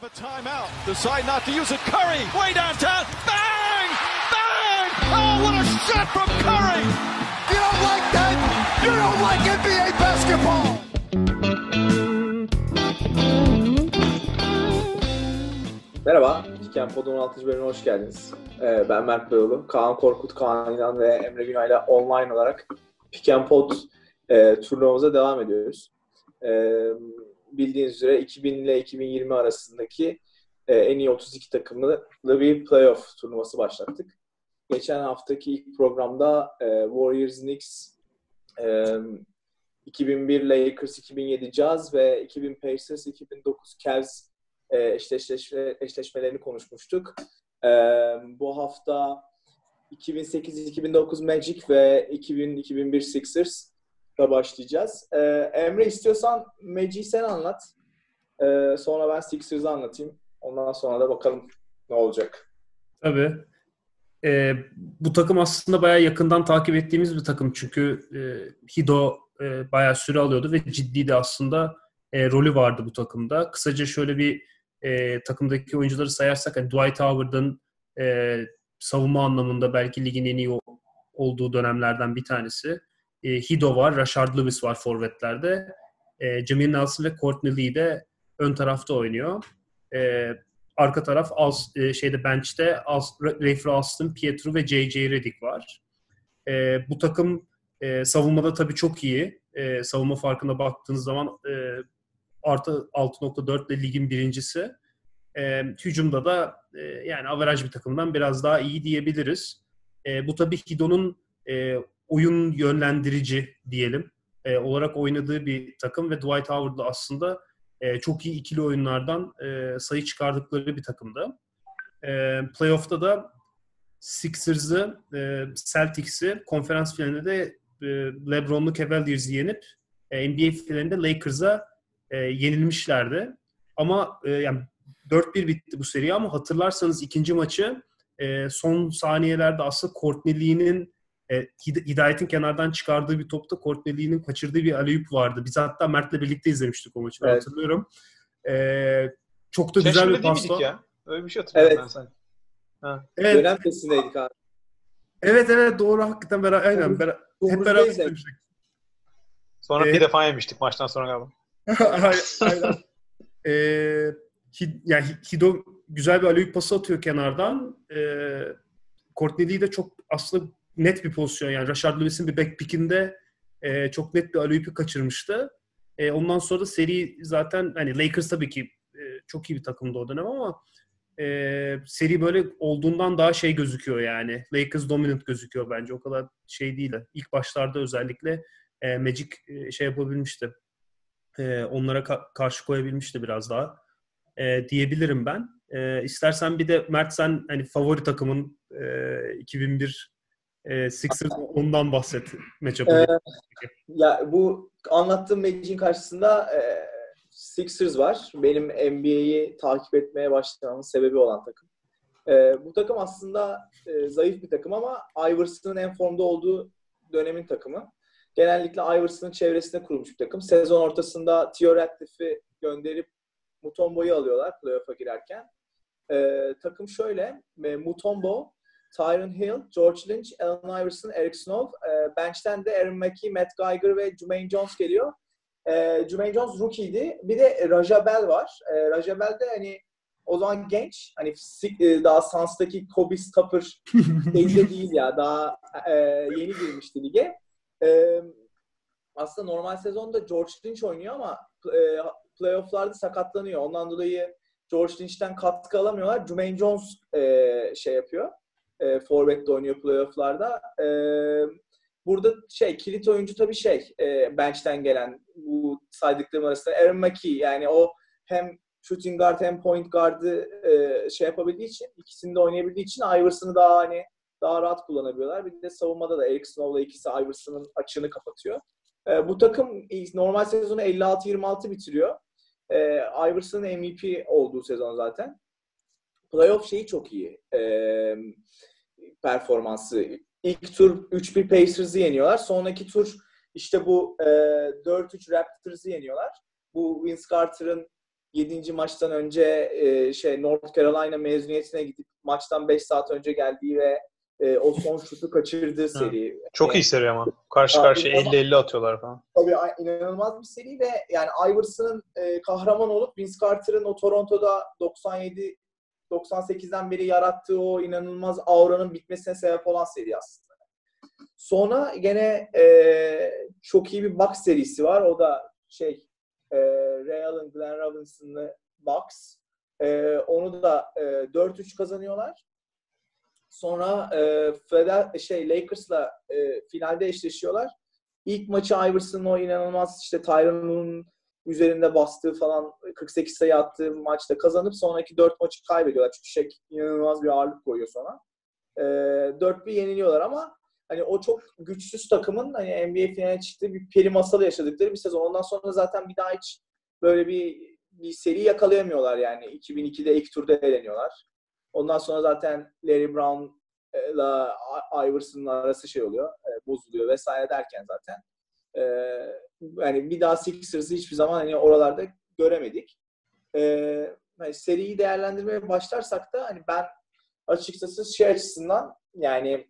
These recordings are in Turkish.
have a timeout. Decide not to use it. Curry, way downtown. Bang! Bang! Oh, what a shot from Curry! You don't like that? You don't like NBA basketball! Merhaba, Piken Pod'un 16. bölümüne hoş geldiniz. Ee, ben Mert Beyoğlu, Kaan Korkut, Kaan İnan ve Emre Günay'la online olarak Piken Pod e, turnuvamıza devam ediyoruz. E, bildiğiniz üzere 2000 ile 2020 arasındaki e, en iyi 32 takımlı bir playoff turnuvası başlattık. Geçen haftaki ilk programda e, Warriors, Knicks, e, 2001 Lakers, 2007 Jazz ve 2000 Pacers, 2009 Cavs e, eşleşme, eşleşmelerini konuşmuştuk. E, bu hafta 2008-2009 Magic ve 2000-2001 Sixers başlayacağız. E, Emre istiyorsan Magic'i sen anlat. E, sonra ben Sixers'ı anlatayım. Ondan sonra da bakalım ne olacak. Tabii. E, bu takım aslında bayağı yakından takip ettiğimiz bir takım çünkü e, Hido e, bayağı süre alıyordu ve ciddi de aslında e, rolü vardı bu takımda. Kısaca şöyle bir e, takımdaki oyuncuları sayarsak yani Dwight Howard'ın e, savunma anlamında belki ligin en iyi olduğu dönemlerden bir tanesi. E, Hido var, Rashard Lewis var forvetlerde. E, Jameer Nelson ve Courtney Lee de ön tarafta oynuyor. E, arka taraf Als, e, şeyde bench'te Als, Rafer Alston, Pietro ve J.J. Redick var. E, bu takım e, savunmada tabii çok iyi. E, savunma farkına baktığınız zaman e, artı 6.4 ile ligin birincisi. E, hücumda da e, yani averaj bir takımdan biraz daha iyi diyebiliriz. E, bu tabii Hido'nun e, oyun yönlendirici diyelim e, olarak oynadığı bir takım ve Dwight Howard'la aslında e, çok iyi ikili oyunlardan e, sayı çıkardıkları bir takımdı. E, playoff'ta da Sixers'ı, e, Celtics'i konferans finalinde de e, LeBron'lu Cavaliers'i yenip e, NBA finalinde Lakers'a e, yenilmişlerdi. Ama e, yani 4-1 bitti bu seri ama hatırlarsanız ikinci maçı e, son saniyelerde aslında Courtney Lee'nin e, Hidayet'in kenardan çıkardığı bir topta Courtney Lee'nin kaçırdığı bir aleyüp vardı. Biz hatta Mert'le birlikte izlemiştik o maçı. Evet. hatırlıyorum. E, çok da güzel bir pasta. ya? Öyle bir şey hatırlıyorum evet. ben sanki. Ha. Evet. Dönem testindeydik abi. Evet evet doğru hakikaten beraber aynen beraber, hep beraber izlemiştik. Sonra ee, bir defa yemiştik maçtan sonra galiba. aynen. ee, yani Hido güzel bir aleyhüp pası atıyor kenardan. Ee, Courtney Lee de çok aslında net bir pozisyon. Yani Rashard Lewis'in bir back pick'inde e, çok net bir aleyhüpü kaçırmıştı. E, ondan sonra da seri zaten hani Lakers tabii ki e, çok iyi bir takımdı o dönem ama e, seri böyle olduğundan daha şey gözüküyor yani. Lakers dominant gözüküyor bence. O kadar şey değil. İlk başlarda özellikle e, Magic e, şey yapabilmişti. E, onlara ka- karşı koyabilmişti biraz daha. E, diyebilirim ben. E, istersen bir de Mert sen hani favori takımın e, 2001 e, Sixers ondan bahset matchup'ı. Ee, ya bu anlattığım Magic'in karşısında e, Sixers var. Benim NBA'yi takip etmeye başlamamın sebebi olan takım. E, bu takım aslında e, zayıf bir takım ama Iverson'ın en formda olduğu dönemin takımı. Genellikle Iverson'ın çevresinde kurulmuş bir takım. Sezon ortasında Theo gönderip Mutombo'yu alıyorlar playoff'a girerken. E, takım şöyle, e, Mutombo, Tyron Hill, George Lynch, Allen Iverson, Eric Snow. E, bench'ten de Aaron Mackey, Matt Geiger ve Jermaine Jones geliyor. E, Jermaine Jones rookie'ydi. Bir de Raja Bell var. E, Raja Bell de hani o zaman genç. Hani e, daha Suns'taki Kobe Stopper değil değil ya. Daha e, yeni girmişti lige. E, aslında normal sezonda George Lynch oynuyor ama e, playoff'larda sakatlanıyor. Ondan dolayı George Lynch'ten katkı alamıyorlar. Jermaine Jones e, şey yapıyor. E, Forvet'te oynuyor playoff'larda. E, burada şey kilit oyuncu tabii şey e, bench'ten gelen bu saydıklarım arasında Aaron McKee yani o hem shooting guard hem point guard'ı e, şey yapabildiği için ikisini de oynayabildiği için Iverson'ı daha hani daha rahat kullanabiliyorlar. Bir de savunmada da Eric Snow'la ikisi Iverson'ın açığını kapatıyor. E, bu takım normal sezonu 56-26 bitiriyor. E, Iverson'ın MVP olduğu sezon zaten. Playoff şeyi çok iyi. E, performansı. İlk tur 3-1 Pacers'ı yeniyorlar. Sonraki tur işte bu e, 4-3 Raptors'ı yeniyorlar. Bu Vince Carter'ın 7. maçtan önce e, şey North Carolina mezuniyetine gidip maçtan 5 saat önce geldiği ve e, o son şutu kaçırdığı seri. Çok Yani- iyi seri ama. Karşı karşıya ama- 50-50 atıyorlar falan. Tabii inanılmaz bir seri ve yani Iverson'ın e, kahraman olup Vince Carter'ın o Toronto'da 97 98'den beri yarattığı o inanılmaz auranın bitmesine sebep olan seri aslında. Sonra gene e, çok iyi bir box serisi var. O da şey e, Ray Allen, Glenn Robinson'lı box. E, onu da e, 4-3 kazanıyorlar. Sonra e, Feder, şey Lakers'la e, finalde eşleşiyorlar. İlk maçı Iverson'ın o inanılmaz işte Tyron'un üzerinde bastığı falan 48 sayı attığı maçta kazanıp sonraki 4 maçı kaybediyorlar. Çünkü şey inanılmaz bir ağırlık koyuyor sonra. Ee, 4-1 yeniliyorlar ama hani o çok güçsüz takımın hani NBA finaline çıktığı bir peri masalı yaşadıkları bir sezon. Ondan sonra zaten bir daha hiç böyle bir bir seri yakalayamıyorlar yani. 2002'de ilk turda eleniyorlar. Ondan sonra zaten Larry Brown'la Iverson'ın arası şey oluyor, e, bozuluyor vesaire derken zaten e, yani bir daha Sixers'ı hiçbir zaman hani oralarda göremedik. E, hani seriyi değerlendirmeye başlarsak da hani ben açıkçası şey açısından yani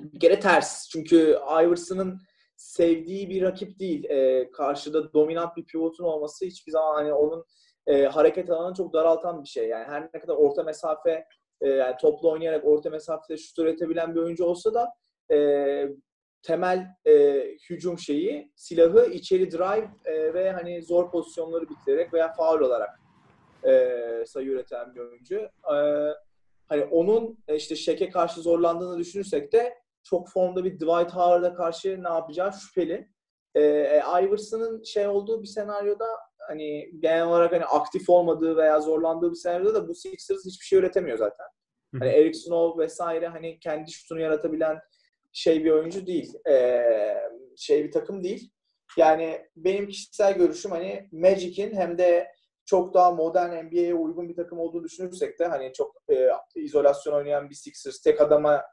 bir kere ters. Çünkü Iverson'ın sevdiği bir rakip değil. E, karşıda dominant bir pivotun olması hiçbir zaman hani onun e, hareket alanını çok daraltan bir şey. Yani her ne kadar orta mesafe e, yani toplu oynayarak orta mesafede şut üretebilen bir oyuncu olsa da e, temel e, hücum şeyi silahı içeri drive e, ve hani zor pozisyonları bitirerek veya faul olarak e, sayı üreten bir oyuncu. E, hani onun e, işte Şek'e karşı zorlandığını düşünürsek de çok formda bir Dwight Howard'a karşı ne yapacağı şüpheli. E, e, Iverson'ın şey olduğu bir senaryoda hani genel olarak hani aktif olmadığı veya zorlandığı bir senaryoda da bu Sixers hiçbir şey üretemiyor zaten. Hani Eric Snow vesaire hani kendi şutunu yaratabilen şey bir oyuncu değil. Ee, şey bir takım değil. Yani benim kişisel görüşüm hani Magic'in hem de çok daha modern NBA'ye uygun bir takım olduğunu düşünürsek de hani çok e, izolasyon oynayan bir Sixers, tek adama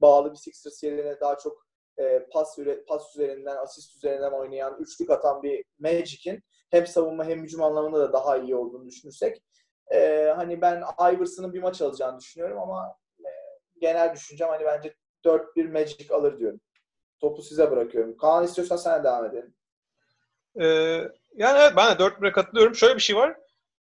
bağlı bir Sixers yerine daha çok e, pas üre, pas üzerinden, asist üzerinden oynayan, üçlük atan bir Magic'in hem savunma hem hücum anlamında da daha iyi olduğunu düşünürsek e, hani ben Iverson'ın bir maç alacağını düşünüyorum ama e, genel düşüncem hani bence 4-1 Magic alır diyorum. Topu size bırakıyorum. Kaan istiyorsan sen devam edelim. Ee, yani evet ben de 4-1'e katılıyorum. Şöyle bir şey var.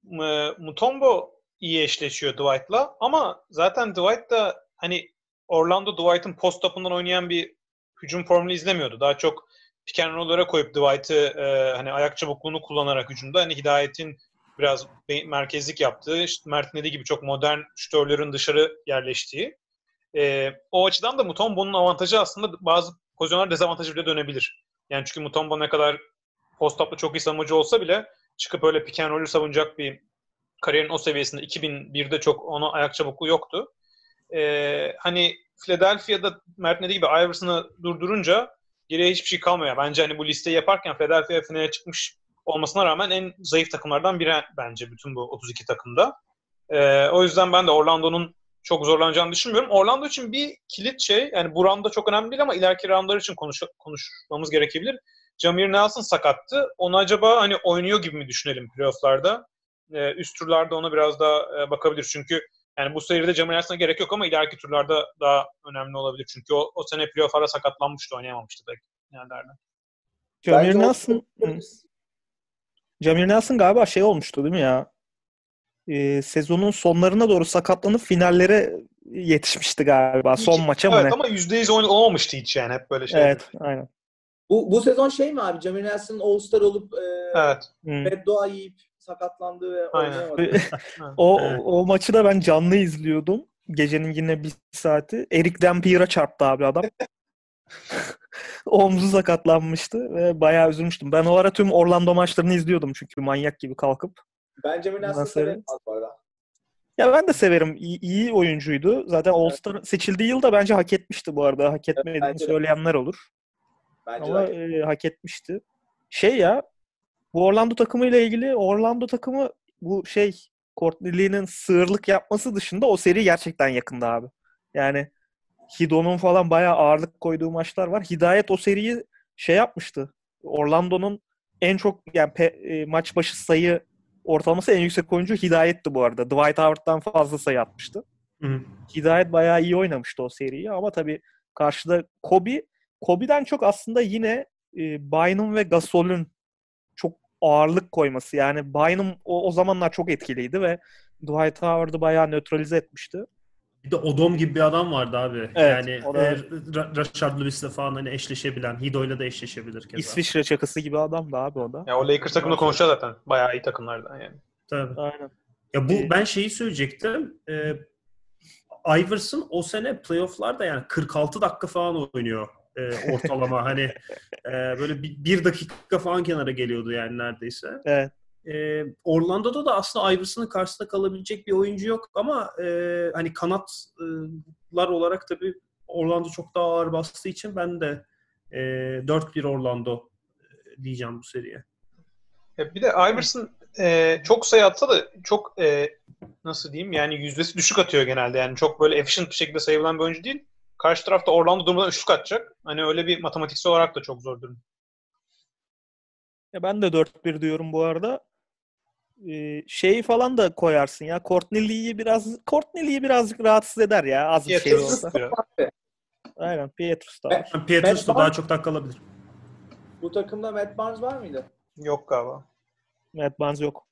M- Mutombo iyi eşleşiyor Dwight'la ama zaten Dwight da hani Orlando Dwight'ın post-up'ından oynayan bir hücum formülü izlemiyordu. Daha çok pick and roll'lara koyup Dwight'ı e, hani ayak çabukluğunu kullanarak hücumda hani Hidayet'in biraz merkezlik yaptığı, işte Mert'in dediği gibi çok modern şütörlerin dışarı yerleştiği. E, o açıdan da Mutombo'nun avantajı aslında bazı pozisyonlar dezavantajı bile dönebilir. Yani çünkü Mutombo ne kadar post-up'la çok iyi savunucu olsa bile çıkıp öyle pick and savunacak bir kariyerin o seviyesinde 2001'de çok ona ayak çabukluğu yoktu. Ee, hani Philadelphia'da Mert dediği gibi Iverson'ı durdurunca geriye hiçbir şey kalmıyor. Bence hani bu listeyi yaparken Philadelphia finale çıkmış olmasına rağmen en zayıf takımlardan biri bence bütün bu 32 takımda. Ee, o yüzden ben de Orlando'nun çok zorlanacağını düşünmüyorum. Orlando için bir kilit şey, yani bu roundda çok önemli değil ama ileriki roundlar için konuş, konuşmamız gerekebilir. Jamir Nelson sakattı. Onu acaba hani oynuyor gibi mi düşünelim playofflarda? Ee, üst turlarda ona biraz daha e, bakabilir. Çünkü yani bu seride Jamir Nelson'a gerek yok ama ileriki turlarda daha önemli olabilir. Çünkü o, o sene playoff'lara sakatlanmıştı, oynayamamıştı da yerlerde. Jamir Nelson, Jamir Nelson galiba şey olmuştu değil mi ya? Ee, sezonun sonlarına doğru sakatlanıp finallere yetişmişti galiba. Son maça mı evet, ne? ama %100 oyun olmamıştı hiç yani hep böyle şey. Evet, aynen. Bu, bu sezon şey mi abi? Jamir Nelson All-Star olup e, Evet. Hmm. beddua yiyip sakatlandı ve oynayamadı. O, Evet. o maçı da ben canlı izliyordum. Gecenin yine bir saati. Eric Dampier'a çarptı abi adam. Omzu sakatlanmıştı ve bayağı üzülmüştüm. Ben o ara tüm Orlando maçlarını izliyordum çünkü manyak gibi kalkıp. Ben Jamir Nelson'ı Ondan sonra- severim bu arada. Ya ben de severim. İyi, iyi oyuncuydu. Zaten All-Star seçildiği yılda bence hak etmişti bu arada. Hak etmediğini bence de. söyleyenler olur. Bence Ama de. e, hak etmişti. Şey ya bu Orlando takımıyla ilgili Orlando takımı bu şey Courtney Lee'nin sığırlık yapması dışında o seri gerçekten yakında abi. Yani Hido'nun falan bayağı ağırlık koyduğu maçlar var. Hidayet o seriyi şey yapmıştı. Orlando'nun en çok yani pe- e, maç başı sayı ortalaması en yüksek oyuncu Hidayet'ti bu arada. Dwight Howard'dan fazla sayı atmıştı. Hı hı. Hidayet bayağı iyi oynamıştı o seriyi ama tabii karşıda Kobe Kobe'den çok aslında yine e, Bynum ve Gasol'ün çok ağırlık koyması. Yani Bynum o, o zamanlar çok etkiliydi ve Dwight Howard'ı bayağı nötralize etmişti. Bir de Odom gibi bir adam vardı abi. Evet, yani o da- e, Ra- Rashard Lewis'le falan hani eşleşebilen, Hido'yla da eşleşebilir keza. İsviçre çakısı gibi adam da abi o da. Ya o Lakers takımda konuşacağız zaten. Bayağı iyi takımlardan yani. Tabii. Aynen. Ya bu Ee, ben şeyi söyleyecektim. Ee, Iverson o sene playoff'larda yani 46 dakika falan oynuyor e, ortalama. hani e, böyle bir, bir dakika falan kenara geliyordu yani neredeyse. Evet. E, Orlando'da da aslında Iverson'ın karşısında kalabilecek bir oyuncu yok ama e, hani kanatlar olarak tabii Orlando çok daha ağır bastığı için ben de e, 4-1 Orlando e, diyeceğim bu seriye. Ya bir de Iverson e, çok sayı atsa da çok e, nasıl diyeyim yani yüzdesi düşük atıyor genelde. Yani çok böyle efficient bir şekilde sayılan bir oyuncu değil. Karşı tarafta Orlando durmadan üçlük atacak. Hani öyle bir matematiksel olarak da çok zor durum. Ya ben de 4-1 diyorum bu arada. Ee, şeyi falan da koyarsın ya. Courtney Lee'yi biraz Courtney Lee'yi birazcık rahatsız eder ya. Az bir şey olsa. Aynen. Pietrus da var. Pietrus da daha çok dakika alabilir. Bu takımda Matt Barnes var mıydı? Yok galiba. Matt Barnes yok.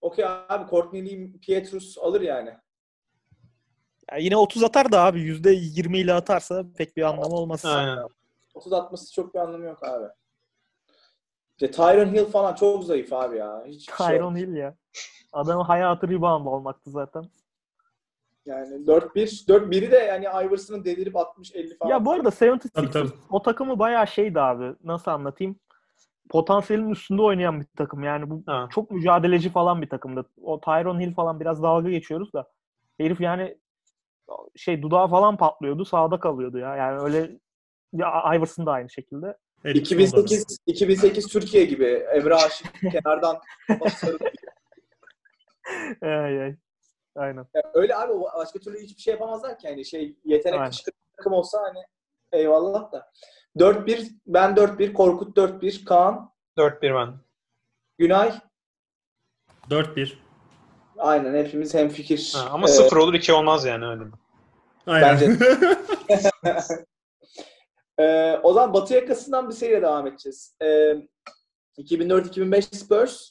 Okey abi Courtney Lee Pietrus alır yani. Ya yine 30 atar da abi %20 ile atarsa pek bir anlamı olmaz. Aynen. 30 atması çok bir anlamı yok abi. İşte Tyron Hill falan çok zayıf abi ya. Hiç şey. Tyron Hill ya. Adamın hayatı rebound olmaktı zaten. Yani 4-1. 4-1'i de yani Iverson'ın delirip 60-50 falan. Ya bu arada 76 Tabii, tabii. o takımı bayağı şeydi abi. Nasıl anlatayım? Potansiyelin üstünde oynayan bir takım. Yani bu Ha. çok mücadeleci falan bir takımdı. O Tyron Hill falan biraz dalga geçiyoruz da. Herif yani şey dudağı falan patlıyordu. Sağda kalıyordu ya. Yani öyle ya Iverson da aynı şekilde. Eric Spoelstra. 2008 2008 Türkiye gibi Emre Aşık kenardan Ay, ay. Aynen. Ya öyle abi başka türlü hiçbir şey yapamazlar ki yani şey yetenek takım olsa hani eyvallah da. 4-1 ben 4-1 Korkut 4-1 Kaan 4-1 ben. Günay 4-1. aynen hepimiz hemfikir. Ha, ama Ee, 0 olur 2 olmaz yani öyle. Aynen. Ee, o zaman Batı yakasından bir seriye devam edeceğiz. Ee, 2004-2005 Spurs,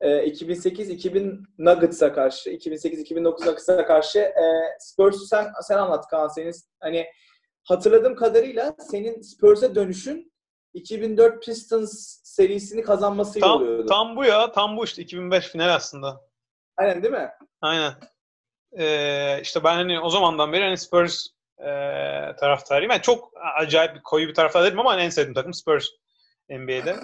e, 2008-2000 Nuggets'a karşı, 2008-2009 Nuggets'a karşı e, Spurs'u sen, sen anlat Kaan. Senin, hani hatırladığım kadarıyla senin Spurs'e dönüşün 2004 Pistons serisini kazanmasıyla Tam, oluyordu. tam bu ya. Tam bu işte 2005 final aslında. Aynen değil mi? Aynen. Ee, işte ben hani o zamandan beri hani Spurs e, taraftarıyım. Yani çok acayip bir koyu bir taraftar değilim ama en sevdiğim takım Spurs NBA'de.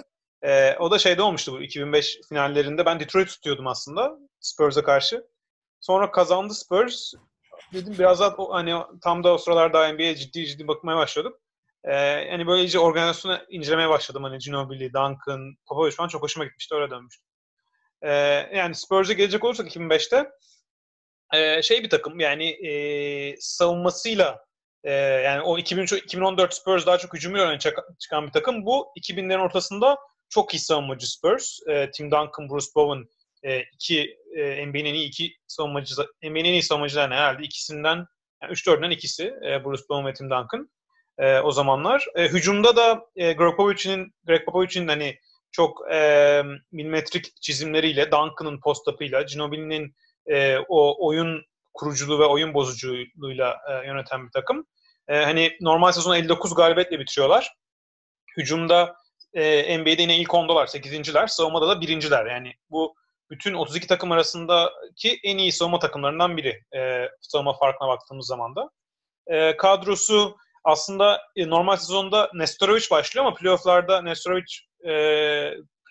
Ee, o da şeyde olmuştu bu 2005 finallerinde. Ben Detroit tutuyordum aslında Spurs'a karşı. Sonra kazandı Spurs. Dedim biraz daha hani tam da o sıralarda NBA'ye ciddi ciddi bakmaya başladım. Ee, yani böyle iyice organizasyonu incelemeye başladım. Hani Ginobili, Duncan, Popovich falan çok hoşuma gitmişti. Öyle dönmüştüm. Ee, yani Spurs'a gelecek olursak 2005'te ee, şey bir takım yani e, savunmasıyla e, yani o 2003, 2014 Spurs daha çok hücumuyla öne çık- çıkan bir takım. Bu 2000'lerin ortasında çok iyi savunmacı Spurs. E, Tim Duncan, Bruce Bowen e, iki e, NBA'nin iyi iki savunmacı NBA'nin iyi savunmacılarından herhalde ikisinden yani 3-4'ünden ikisi e, Bruce Bowen ve Tim Duncan e, o zamanlar. E, hücumda da e, Greg Popovich'in Greg Popovich'in hani çok e, milimetrik çizimleriyle, Duncan'ın post-up'ıyla, Ginobili'nin e, o oyun kuruculuğu ve oyun bozuculuğuyla e, yöneten bir takım. E, hani normal sezonu 59 galibiyetle bitiriyorlar. Hücumda e, NBA'de yine ilk 10'dalar, 8.ler. Savunmada da birinciler. Yani bu bütün 32 takım arasındaki en iyi savunma takımlarından biri. E, savunma farkına baktığımız zaman da. E, kadrosu aslında e, normal sezonda Nestorovic başlıyor ama playofflarda Nestorovic e,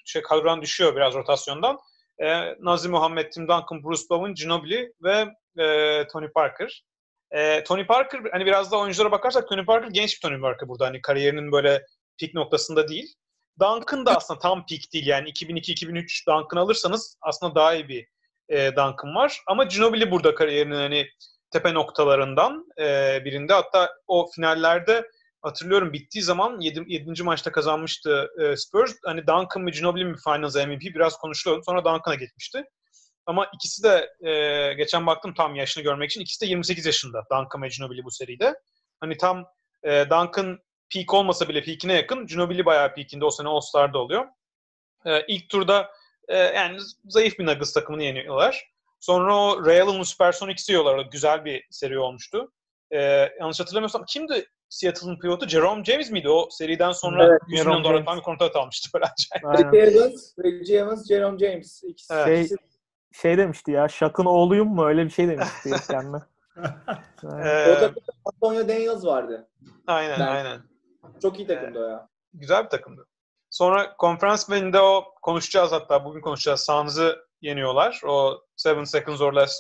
şey, kadrodan düşüyor biraz rotasyondan. E, Nazım Muhammed, Tim Duncan, Bruce Bowen, Ginobili ve e, Tony Parker. E, Tony Parker, hani biraz da oyunculara bakarsak Tony Parker genç bir Tony Parker burada. Hani kariyerinin böyle peak noktasında değil. Duncan da aslında tam peak değil. Yani 2002-2003 Duncan alırsanız aslında daha iyi bir e, Duncan var. Ama Ginobili burada kariyerinin hani tepe noktalarından e, birinde. Hatta o finallerde hatırlıyorum bittiği zaman 7. 7. maçta kazanmıştı e, Spurs. Hani Duncan ve Ginobili mi Finals MVP biraz konuşuluyordu. Sonra Duncan'a gitmişti. Ama ikisi de e, geçen baktım tam yaşını görmek için ikisi de 28 yaşında Duncan ve Ginobili bu seride. Hani tam e, Duncan peak olmasa bile peakine yakın. Ginobili bayağı peakinde o sene All-Star'da oluyor. E, ilk turda e, yani zayıf bir Nuggets takımını yeniyorlar. Sonra o Real'ın Supersonics'i yiyorlar. Güzel bir seri olmuştu. E, yanlış hatırlamıyorsam kimdi Seattle'ın pivotu? Jerome James miydi? O seriden sonra Evet, 100 milyon dolar falan bir kontrat almıştı böyle acayip. Evans, Reggie Evans, Jerome James. İkisi, Evet. Şey, şey demişti ya, Şak'ın oğluyum mu? Öyle bir şey demişti kendine. Aynen. E, o takımda Antonio Daniels vardı. aynen Ben- aynen. Çok iyi takımdı o ya. Güzel bir takımdı. Sonra konferans finalinde o konuşacağız hatta bugün konuşacağız. Suns'ı yeniyorlar. O 7 seconds or less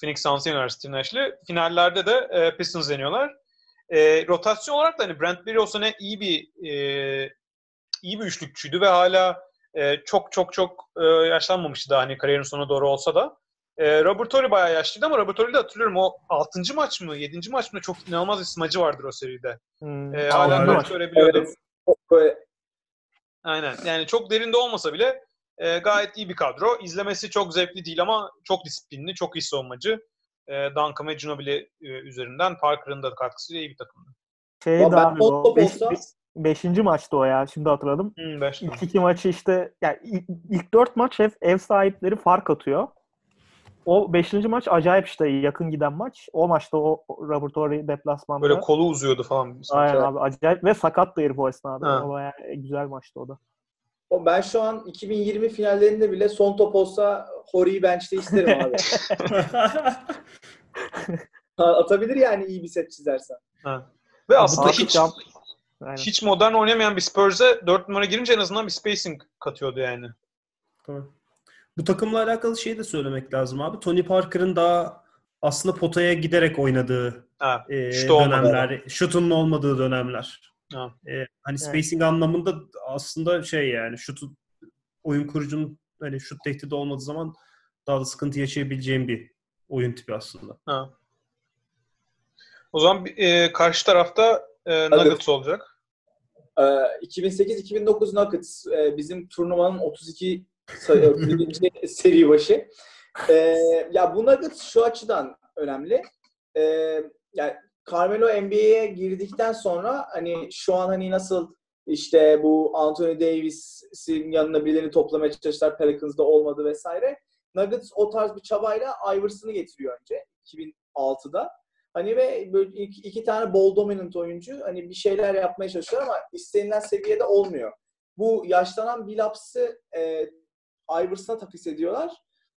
Phoenix Suns'ı yeniyorlar Steve Nash'li. Finallerde de e, Pistons yeniyorlar. E, rotasyon olarak da hani Brent Berry o sene iyi bir e, iyi bir üçlükçüydü ve hala e, çok çok çok e, yaşlanmamıştı daha hani kariyerin sonuna doğru olsa da. E, Robert Torrey bayağı yaşlıydı ama Robert Torrey'i de hatırlıyorum o 6. maç mı 7. maç mı çok inanılmaz bir smacı vardır o seride. Hmm. E, hala maç. maç görebiliyordu. Evet. Aynen. Yani çok derinde olmasa bile e, gayet iyi bir kadro. İzlemesi çok zevkli değil ama çok disiplinli, çok iyi savunmacı. E, Duncan ve Ginobili e, üzerinden Parker'ın da katkısıyla iyi bir takımdı. Şey Ya ben abi o beş, olsa- be- beşinci maçtı o ya. Şimdi hatırladım. Hmm, beş. İlk iki maçı işte yani ilk, ilk dört maç hep ev sahipleri fark atıyor. O beşinci maç acayip işte yakın giden maç. O maçta o Robert Horry deplasmanda. Böyle kolu uzuyordu falan. Aynen abi acayip ve sakat da herif o esnada. O bayağı güzel maçtı o da. O ben şu an 2020 finallerinde bile son top olsa Hori'yi bench'te isterim abi. Atabilir yani iyi bir set çizersen. Ha. Ve aslında hiç yap- Aynen. hiç modern oynamayan bir Spurs'e 4 numara girince en azından bir spacing katıyordu yani. Tamam. Bu takımla alakalı şeyi de söylemek lazım abi. Tony Parker'ın daha aslında potaya giderek oynadığı Ha, e, dönemler, şutun olmadığı dönemler. Ha. E, hani spacing anlamında aslında şey yani şutu oyun kurucunun hani şut tehdidi olmadığı zaman daha da sıkıntı yaşayabileceğim bir oyun tipi aslında. Ha. O zaman e, karşı tarafta e, Nuggets olacak. Ee, 2008-2009 Nuggets e, bizim turnuvanın 32 sayı, 31. seri başı. Ee, ya bu Nuggets şu açıdan önemli. Ee, yani Carmelo NBA'ye girdikten sonra hani şu an hani nasıl işte bu Anthony Davis'in yanına birilerini toplamaya çalıştılar Pelicans'da olmadı vesaire. Nuggets o tarz bir çabayla Iverson'ı getiriyor önce 2006'da. Hani ve böyle iki, iki tane ball dominant oyuncu hani bir şeyler yapmaya çalışıyor ama istenilen seviyede olmuyor. Bu yaşlanan Billups'ı e, Iverson'a takas ediyorlar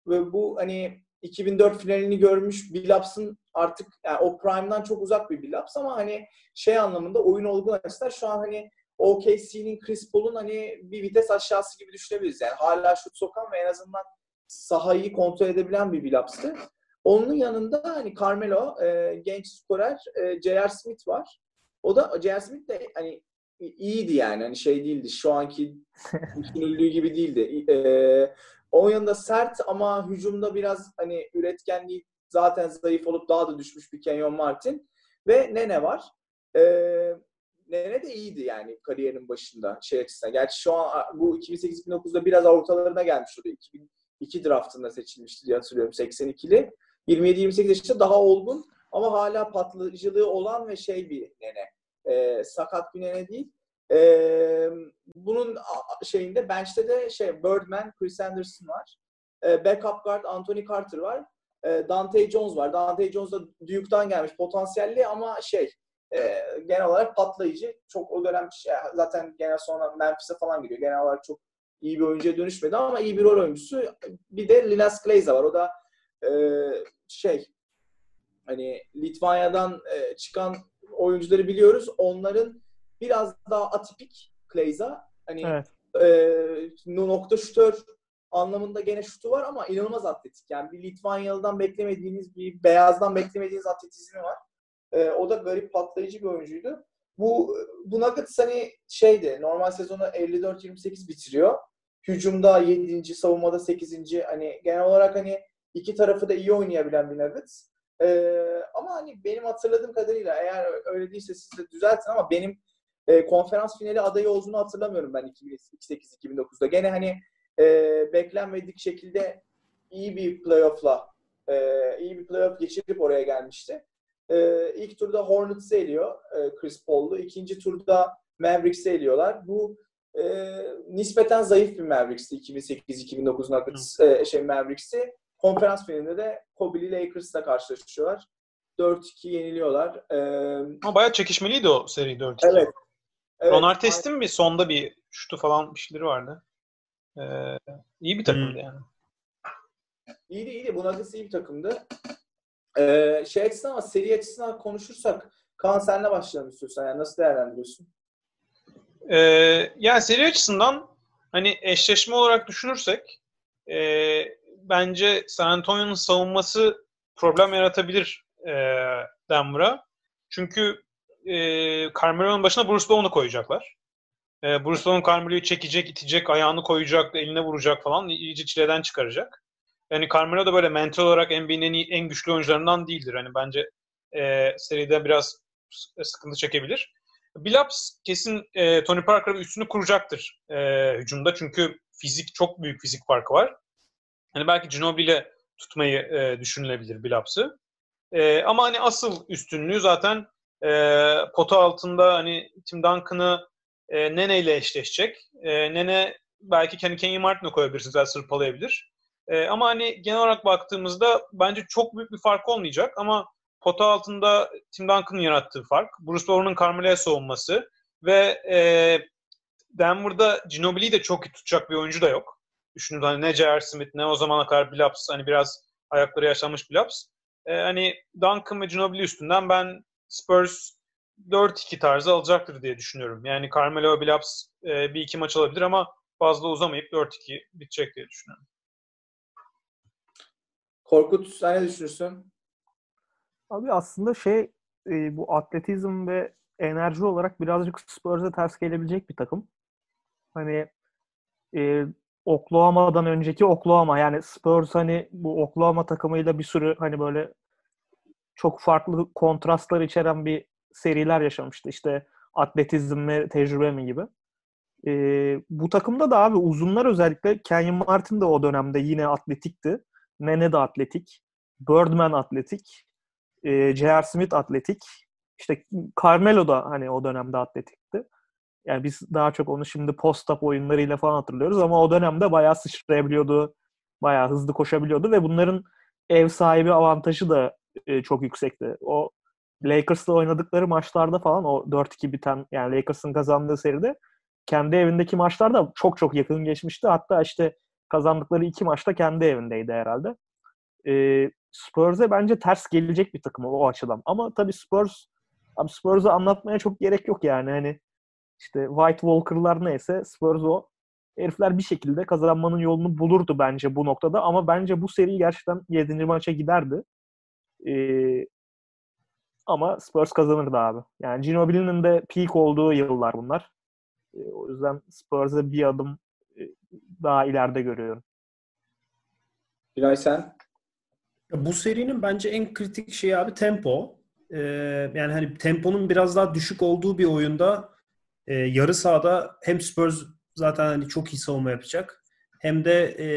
ve bu hani 2004 finalini görmüş Billups'ın artık yani o prime'dan çok uzak bir Billups ama hani şey anlamında oyun olgun açısından şu an hani OKC'nin Chris Paul'un hani bir vites aşağısı gibi düşünebiliriz. Yani hala şut sokan ve en azından sahayı kontrol edebilen bir Billups'tı. Onun yanında hani Carmelo, e, genç skorer e, J.R. Smith var. O da J.R. Smith de hani iyiydi yani. Hani şey değildi. Şu anki düşünüldüğü gibi değildi. E, onun yanında sert ama hücumda biraz hani üretkenliği zaten zayıf olup daha da düşmüş bir Kenyon Martin. Ve Nene var. E, Nene de iyiydi yani kariyerinin başında şey açısından. Gerçi şu an bu 2008-2009'da biraz ortalarına gelmiş oluyor. 2002 draftında seçilmişti diye hatırlıyorum 82'li. 27-28 yaşında daha olgun ama hala patlayıcılığı olan ve şey bir nene. E, sakat bir nene değil. E, bunun şeyinde bench'te de şey Birdman, Chris Anderson var. E, backup guard Anthony Carter var. E, Dante Jones var. Dante Jones da Duke'dan gelmiş potansiyelli ama şey e, genel olarak patlayıcı. Çok o dönem şey, zaten genel sonra Memphis'e falan gidiyor. Genel olarak çok iyi bir oyuncuya dönüşmedi ama iyi bir rol oyuncusu. Bir de Linas Kleiza var. O da e, şey hani Litvanya'dan e, çıkan oyuncuları biliyoruz. Onların biraz daha atipik Kleiza. Hani Evet. e, nokta şutör anlamında gene şutu var ama inanılmaz atletik. Yani bir Litvanyalı'dan beklemediğiniz, bir beyazdan beklemediğiniz atletizmi var. E, o da garip patlayıcı bir oyuncuydu. Bu, bu Nuggets hani şeydi, normal sezonu 54-28 bitiriyor. Hücumda 7. savunmada 8. Hani genel olarak hani iki tarafı da iyi oynayabilen bir Nuggets. Ee, ama hani benim hatırladığım kadarıyla eğer öyle değilse siz de düzeltin ama benim e, konferans finali adayı olduğunu hatırlamıyorum ben 2008-2009'da. Gene hani e, beklenmedik şekilde iyi bir playoff'la e, iyi bir playoff geçirip oraya gelmişti. E, ilk turda Hornets'ı eliyor e, Chris Paul'lu. İkinci turda Mavericks'i eliyorlar. Bu e, nispeten zayıf bir Mavericks'ti 2008-2009 Nuggets e, şey Mavericks'i. Konferans finalinde de Kobe'li Lakers'la karşılaşıyorlar. 4-2 yeniliyorlar. E, Ama bayağı çekişmeliydi o seri 4-2. evet. evet. Ron Artest'in bir sonda bir şutu falan bir şeyleri vardı. Ee, iyi bir takımdı Hmm. yani. İyiydi iyiydi. Bu Nuggets iyi bir takımdı. Ee, şey açısından ama seri açısından konuşursak Kaan senle başlayalım istiyorsan. Yani nasıl değerlendiriyorsun? Ee, yani seri açısından hani eşleşme olarak düşünürsek e, bence San Antonio'nun savunması problem yaratabilir e, Denver'a. Çünkü e, Carmelo'nun başına Bruce Bowen'u koyacaklar. E, Bruce Carmelo'yu çekecek, itecek, ayağını koyacak, eline vuracak falan. iyice çileden çıkaracak. Yani Carmelo da böyle mental olarak NBA'nin en, en güçlü oyuncularından değildir. Hani bence e, seride biraz s- sıkıntı çekebilir. Billups kesin e, Tony Parker'ın üstünü kuracaktır e, hücumda. Çünkü fizik çok büyük fizik farkı var. Hani belki Ginobili ile tutmayı e, düşünülebilir Billups'ı. E, ama hani asıl üstünlüğü zaten e, pota altında hani Tim Duncan'ı e, Nene ile eşleşecek. E, Nene belki kendi Kenny Martin'e koyabilirsiniz. Biraz sırpalayabilir. E, ama hani genel olarak baktığımızda bence çok büyük bir fark olmayacak ama pota altında Tim Duncan'ın yarattığı fark, Bruce Bowen'ın Carmelo'ya savunması ve e, Denver'da Ginobili'yi de çok iyi tutacak bir oyuncu da yok. Düşünün hani ne J.R. Smith ne o zamana kadar Billups hani biraz ayakları yaşlanmış Billups. E, hani Duncan ve Ginobili üstünden ben Spurs 4-2 tarzı alacaktır diye düşünüyorum. Yani Carmelo ve Billups e, bir iki maç alabilir ama fazla uzamayıp 4-2 bitecek diye düşünüyorum. Korkut sen ne düşünürsün? Abi aslında şey e, bu atletizm ve enerji olarak birazcık Spurs'e ters gelebilecek bir takım. Hani e, Oklahoma'dan önceki Oklahoma yani Spurs hani bu Oklahoma takımıyla bir sürü hani böyle çok farklı kontrastlar içeren bir seriler yaşamıştı. İşte atletizm ve tecrübe mi gibi. E, bu takımda da abi uzunlar özellikle Kenyon Martin de o dönemde yine atletikti. Nene de atletik. Birdman atletik. E, J.R. Smith atletik. İşte Carmelo da hani o dönemde atletikti. Yani biz daha çok onu şimdi post-up oyunlarıyla falan hatırlıyoruz ama o dönemde bayağı sıçrayabiliyordu. Bayağı hızlı koşabiliyordu ve bunların ev sahibi avantajı da e, çok yüksekti. O Lakers'la oynadıkları maçlarda falan o 4-2 biten yani Lakers'ın kazandığı seride kendi evindeki maçlarda çok çok yakın geçmişti. Hatta işte kazandıkları iki maçta kendi evindeydi herhalde. Ee, Spurs'e bence ters gelecek bir takım o açıdan. Ama tabii Spurs abi Spurs'u anlatmaya çok gerek yok yani. Hani işte White Walker'lar neyse Spurs o. Herifler bir şekilde kazanmanın yolunu bulurdu bence bu noktada. Ama bence bu seri gerçekten 7. maça giderdi. Ee, ama Spurs kazanırdı abi. Yani Ginobili'nin de peak olduğu yıllar bunlar. Ee, o yüzden Spurs'e bir adım e, daha ileride görüyorum. Günay sen? Bu serinin bence en kritik şeyi abi tempo. Ee, yani hani temponun biraz daha düşük olduğu bir oyunda e, yarı sahada hem Spurs zaten hani çok iyi savunma yapacak hem de e,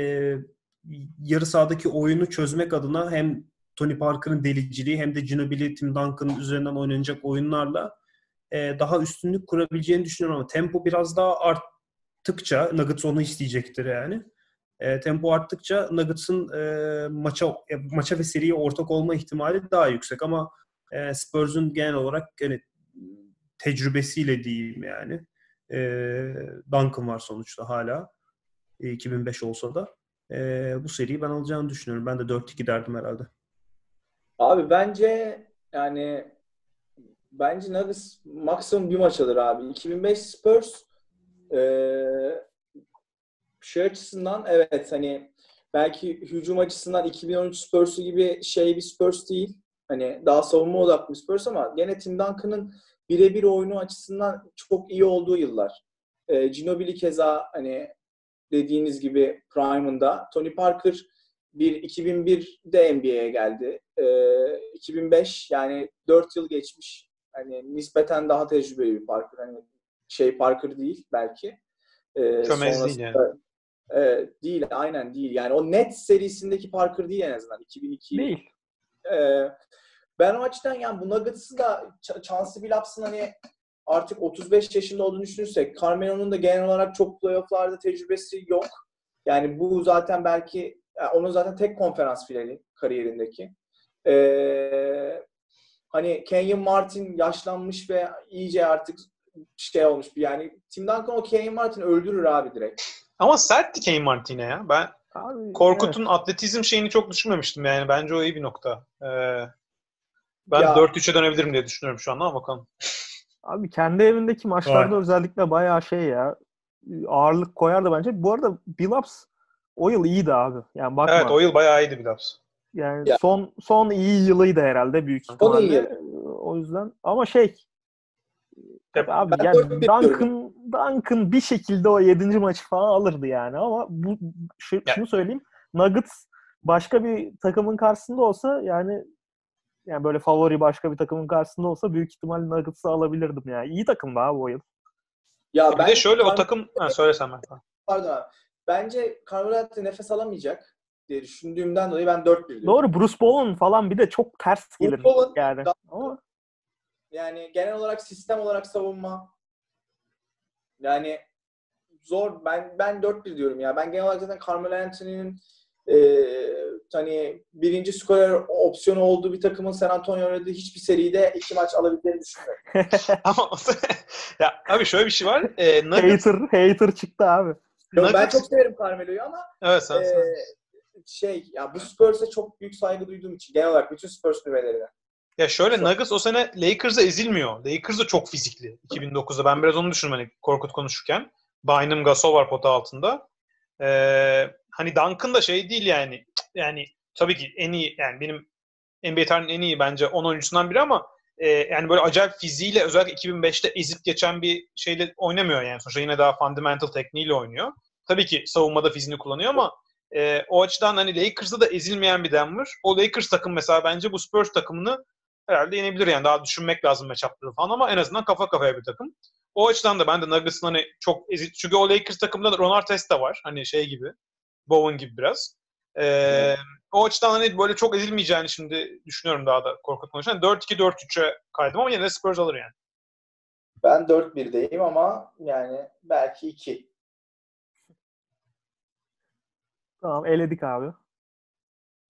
yarı sahadaki oyunu çözmek adına hem Tony Parker'ın deliciliği hem de Ginobili, Tim Duncan'ın üzerinden oynanacak oyunlarla e, daha üstünlük kurabileceğini düşünüyorum ama tempo biraz daha arttıkça Nuggets onu isteyecektir yani. E, tempo arttıkça Nuggets'ın e, maça e, maça ve seriye ortak olma ihtimali daha yüksek ama e, Spurs'un genel olarak yani tecrübesiyle diyeyim yani. E, Duncan var sonuçta hala. E, 2005 olsa da. E, bu seriyi ben alacağını düşünüyorum. Ben de 4-2 derdim herhalde. Abi bence yani bence Nuggets maksimum bir maç alır abi. 2005 Spurs eee şey açısından evet hani belki hücum açısından 2013 Spurs'u gibi şey bir Spurs değil. Hani daha savunma odaklı bir Spurs ama gene Tim Duncan'ın birebir oyunu açısından çok iyi olduğu yıllar. E, Ginobili keza hani dediğiniz gibi prime'ında. Tony Parker bir 2001'de NBA'ye geldi. Ee, 2005 yani 4 yıl geçmiş. Hani nispeten daha tecrübeli bir Parker. Hani şey Parker değil belki. Ee, Çömez değil yani. e, değil aynen değil. Yani o net serisindeki Parker değil en azından. 2002 Değil. ee, ben o açıdan yani bu Nuggets'ı da Ch- Chauncey Billups'ın hani artık 35 yaşında olduğunu düşünürsek Carmelo'nun da genel olarak çok playoff'larda tecrübesi yok. Yani bu zaten belki yani onun zaten tek konferans finali kariyerindeki. Ee, hani Kenyon Martin yaşlanmış ve iyice artık şey olmuş bir yani Tim Duncan o Kenyon Martin öldürür abi direkt. Ama sertti Kane Martin'e ya. Ben Abi, Korkut'un atletizm şeyini çok düşünmemiştim yani. Bence o iyi bir nokta. Ee, ben Ya- 4-3'e dönebilirim diye düşünüyorum şu anda ama bakalım. Abi kendi evindeki maçlarda özellikle bayağı şey ya ağırlık koyardı bence. Bu arada Billups o yıl iyiydi abi. Yani bakma. Evet o yıl bayağı iyiydi biraz. Yani Ya. son son iyi yılıydı herhalde büyük Son ihtimalle. iyi O yüzden ama şey Ya abi ben yani. Duncan, Duncan bir şekilde o 7. maçı falan alırdı yani ama bu şu, Ya. şunu söyleyeyim. Nuggets başka bir takımın karşısında olsa yani yani böyle favori başka bir takımın karşısında olsa büyük ihtimalle Nuggets'ı alabilirdim yani. İyi takımdı abi o yıl. Ya Bir de şöyle o Carmelo- takım... Ha, söylesem ben. Pardon abi. Bence Carmelo Anthony nefes alamayacak diye düşündüğümden dolayı ben 4-1 diyorum. Doğru Bruce Bowen falan bir de çok ters gelir Bruce Bowen, yani. Ama Yani genel olarak sistem olarak savunma yani zor. Ben ben 4-1 diyorum ya. Ben genel olarak zaten Carmelo Anthony'nin e, hani birinci skorer opsiyonu olduğu bir takımın San Antonio oynadığı hiçbir seride iki maç alabileceğini düşünmüyorum. Ama ya abi şöyle bir şey var. Ee, Nuggets, hater hater çıktı abi. Yo, ben çok severim Carmelo'yu ama Evet sen, e, sen. şey ya bu Spurs'e çok büyük saygı duyduğum için genel olarak bütün Spurs nüvelerine. Ya şöyle Nuggets o sene Lakers'a ezilmiyor. Lakers da çok fizikli 2009'da. Ben biraz onu düşündüm hani Korkut konuşurken. Bynum Gasol var pota altında. Ee, hani Duncan da şey değil yani. Yani tabii ki en iyi yani benim NBA tarihinin en iyi bence 10 oyuncusundan biri ama e, yani böyle acayip fiziğiyle özellikle 2005'te ezip geçen bir şeyle oynamıyor yani. Sonuçta yine daha fundamental tekniğiyle oynuyor. Tabii ki savunmada fiziğini kullanıyor ama e, o açıdan hani Lakers'da da ezilmeyen bir Denver. O Lakers takım mesela bence bu Spurs takımını herhalde yenebilir yani. Daha düşünmek lazım matchup'ları falan ama en azından kafa kafaya bir takım. O açıdan da ben de Nuggets'ın hani çok ezil... Çünkü o Lakers takımında da Ron Artest de var. Hani şey gibi. Bowen gibi biraz. Ee, O açıdan hani böyle çok ezilmeyeceğini şimdi düşünüyorum daha da korkut konuşan. 4-2-4-3'e kaydım ama yine de Spurs alır yani. Ben 4-1'deyim ama yani belki 2. Tamam eledik abi.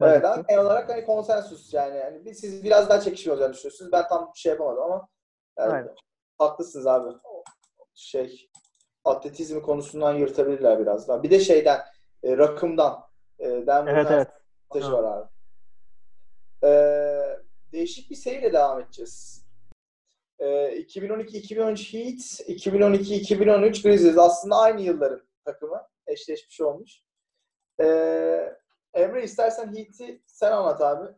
Evet ama genel olarak hani konsensus yani. yani bir- siz biraz daha çekişme olacağını düşünüyorsunuz. Ben tam bir şey yapamadım ama yani Aynen. haklısınız abi. Şey atletizmi konusundan yırtabilirler biraz daha. Bir de şeyden e, rakımdan e, Denver'dan Evet evet. avantajı Ha. var abi. E, değişik bir seriyle devam edeceğiz. E, 2012-2013 Heat, 2012-2013 Grizzlies aslında aynı yılların takımı. Eşleşmiş olmuş. E, Emre istersen Heat'i sen anlat abi.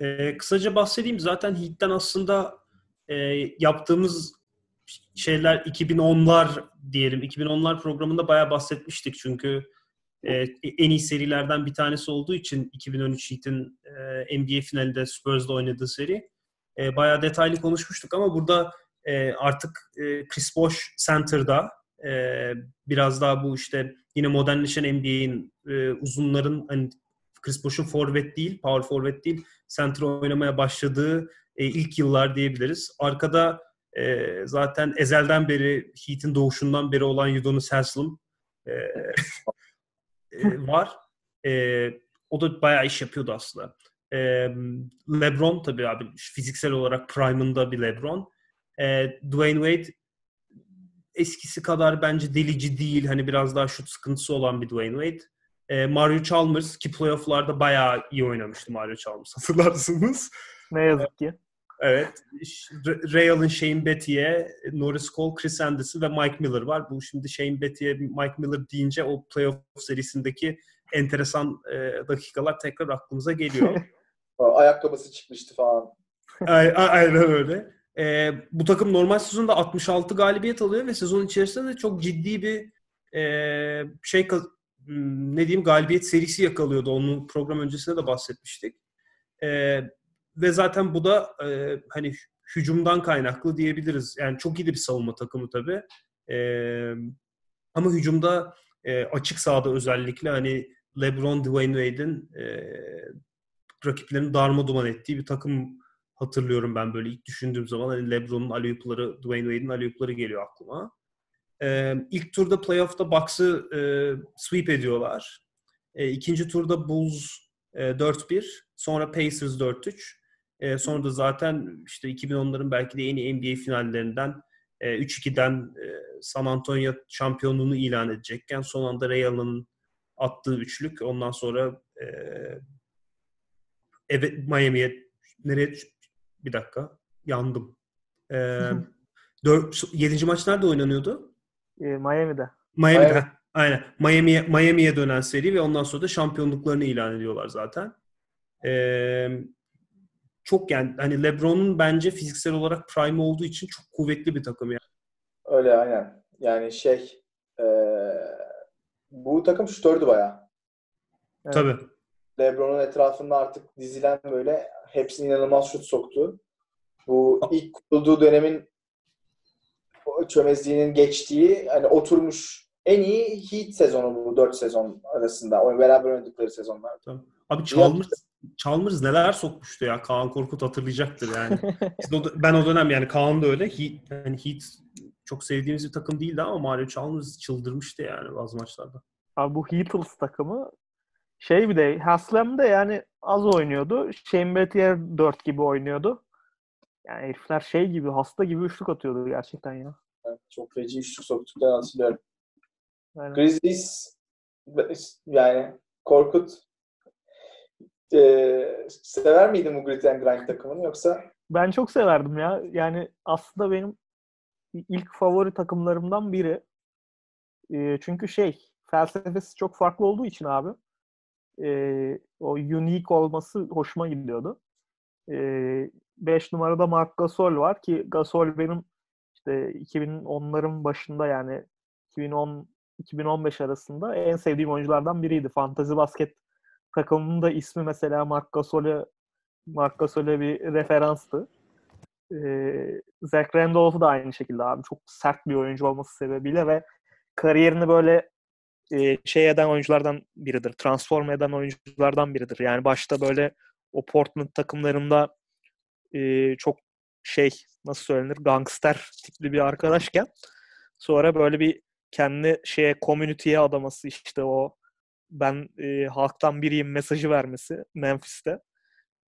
Ee, kısaca bahsedeyim. Zaten Heat'ten aslında e, yaptığımız şeyler 2010'lar diyelim. 2010'lar programında bayağı bahsetmiştik. Çünkü e, en iyi serilerden bir tanesi olduğu için 2013 Heat'in e, NBA finalinde Spurs'la oynadığı seri. E, bayağı detaylı konuşmuştuk ama burada e, artık e, Chris Bosh Center'da biraz daha bu işte yine modernleşen NBA'in uzunların hani Chris Bosh'un forvet değil, power forvet değil, center oynamaya başladığı ilk yıllar diyebiliriz. Arkada zaten ezelden beri Heat'in doğuşundan beri olan Udonis Haslem e, e, var. E, o da bayağı iş yapıyordu aslında. E, LeBron tabii abi fiziksel olarak prime'ında bir LeBron. E, Dwayne Wade eskisi kadar bence delici değil. Hani biraz daha şut sıkıntısı olan bir Dwayne Wade. E, Mario Chalmers ki playoff'larda bayağı iyi oynamıştı Mario Chalmers hatırlarsınız. Ne yazık ki. Evet. Allen, Shane Betty'e, Norris Cole, Chris Anderson ve Mike Miller var. Bu şimdi Shane Betty'e, Mike Miller deyince o playoff serisindeki enteresan e, dakikalar tekrar aklımıza geliyor. Ayakkabısı çıkmıştı falan. Aynen öyle. E, bu takım normal sezonda 66 galibiyet alıyor ve sezon içerisinde de çok ciddi bir e, şey hmm, ne diyeyim galibiyet serisi yakalıyordu. Onun program öncesinde de bahsetmiştik. E, ve zaten bu da e, hani hücumdan kaynaklı diyebiliriz. Yani çok iyi bir savunma takımı tabii. E, ama hücumda e, açık sahada özellikle hani LeBron, Dwayne Wade'in e, rakiplerini darma duman ettiği bir takım hatırlıyorum ben böyle ilk düşündüğüm zaman hani LeBron'un aleyhupları, Dwayne Wade'in aleyhupları geliyor aklıma. E, ilk turda playoff'ta Bucks'ı e, sweep ediyorlar. E, ikinci turda Bulls e, 4-1, sonra Pacers 4-3. E, sonra da zaten işte 2010'ların belki de en iyi NBA finallerinden e, 3-2'den e, San Antonio şampiyonluğunu ilan edecekken son anda Ray Allen'ın attığı üçlük ondan sonra e, evet Miami'ye nereye bir dakika yandım. E, 4, 7. maç nerede oynanıyordu? E, Miami'de. Miami'de. Miami. Aynen. Miami'ye Miami'ye dönen seri ve ondan sonra da şampiyonluklarını ilan ediyorlar zaten. Ee, çok yani hani LeBron'un bence fiziksel olarak prime olduğu için çok kuvvetli bir takım yani. Öyle aynen. Yani şey e, bu takım şutördü bayağı. Evet. Tabii. LeBron'un etrafında artık dizilen böyle hepsini inanılmaz şut soktu. Bu ilk kurulduğu dönemin çömezliğinin geçtiği hani oturmuş en iyi Heat sezonu bu dört sezon arasında. O beraber oynadıkları sezonlar. Tamam. Abi Chalmers, Chalmers neler sokmuştu ya. Kaan Korkut hatırlayacaktır yani. ben o dönem yani Kaan da öyle. Heat, yani Heat çok sevdiğimiz bir takım değildi ama Mario Chalmers çıldırmıştı yani bazı maçlarda. Abi bu Heatles takımı şey bir de Haslem de yani az oynuyordu. Shane Battier 4 gibi oynuyordu. Yani herifler şey gibi hasta gibi üçlük atıyordu gerçekten ya. Evet, çok feci üçlük soktuklarını hatırlıyorum. Aynen. Grizzlies yani Korkut e, sever miydin bu Grit and Grind takımını yoksa? Ben çok severdim ya. Yani aslında benim ilk favori takımlarımdan biri. E, çünkü şey felsefesi çok farklı olduğu için abi e, o unique olması hoşuma gidiyordu. 5 e, numarada Mark Gasol var ki Gasol benim işte 2010'ların başında yani 2010 2015 arasında en sevdiğim oyunculardan biriydi. Fantasy basket takımının da ismi mesela Mark Gasol'e Mark Gasol'e bir referanstı. Ee, Zach Randolph da aynı şekilde abi. Çok sert bir oyuncu olması sebebiyle ve kariyerini böyle e, şey eden oyunculardan biridir. Transform eden oyunculardan biridir. Yani başta böyle o Portland takımlarında e, çok şey nasıl söylenir gangster tipli bir arkadaşken sonra böyle bir kendi şeye community'ye adaması işte o ben e, halktan biriyim mesajı vermesi Memphis'te.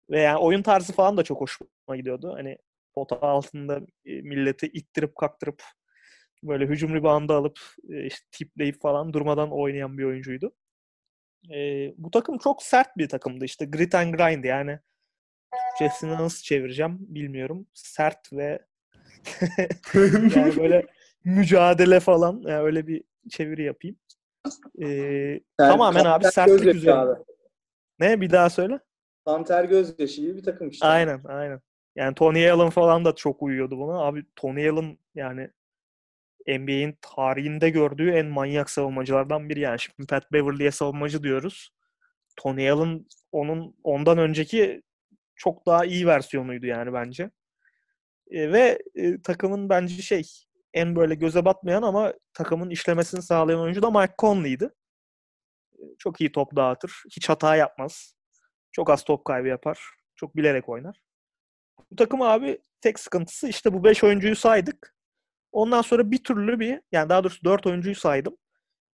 Ve yani oyun tarzı falan da çok hoşuma gidiyordu. Hani pota altında e, milleti ittirip kaktırıp böyle hücum ribandı alıp e, işte tipleyip falan durmadan oynayan bir oyuncuydu. E, bu takım çok sert bir takımdı işte grit and grind yani Türkçesini nasıl çevireceğim bilmiyorum. Sert ve yani böyle mücadele falan yani öyle bir çeviri yapayım. Ee, yani tamamen abi sertlik üzerine. Abi. Ne bir daha söyle. Panter gözyaşı gibi bir takım işte. Aynen aynen. Yani Tony Allen falan da çok uyuyordu buna. Abi Tony Allen yani NBA'in tarihinde gördüğü en manyak savunmacılardan biri yani. Şimdi Pat Beverly'e savunmacı diyoruz. Tony Allen onun ondan önceki çok daha iyi versiyonuydu yani bence. E, ve e, takımın bence şey en böyle göze batmayan ama takımın işlemesini sağlayan oyuncu da Mike Conley'di. Çok iyi top dağıtır. Hiç hata yapmaz. Çok az top kaybı yapar. Çok bilerek oynar. Bu takım abi tek sıkıntısı işte bu 5 oyuncuyu saydık. Ondan sonra bir türlü bir yani daha doğrusu 4 oyuncuyu saydım.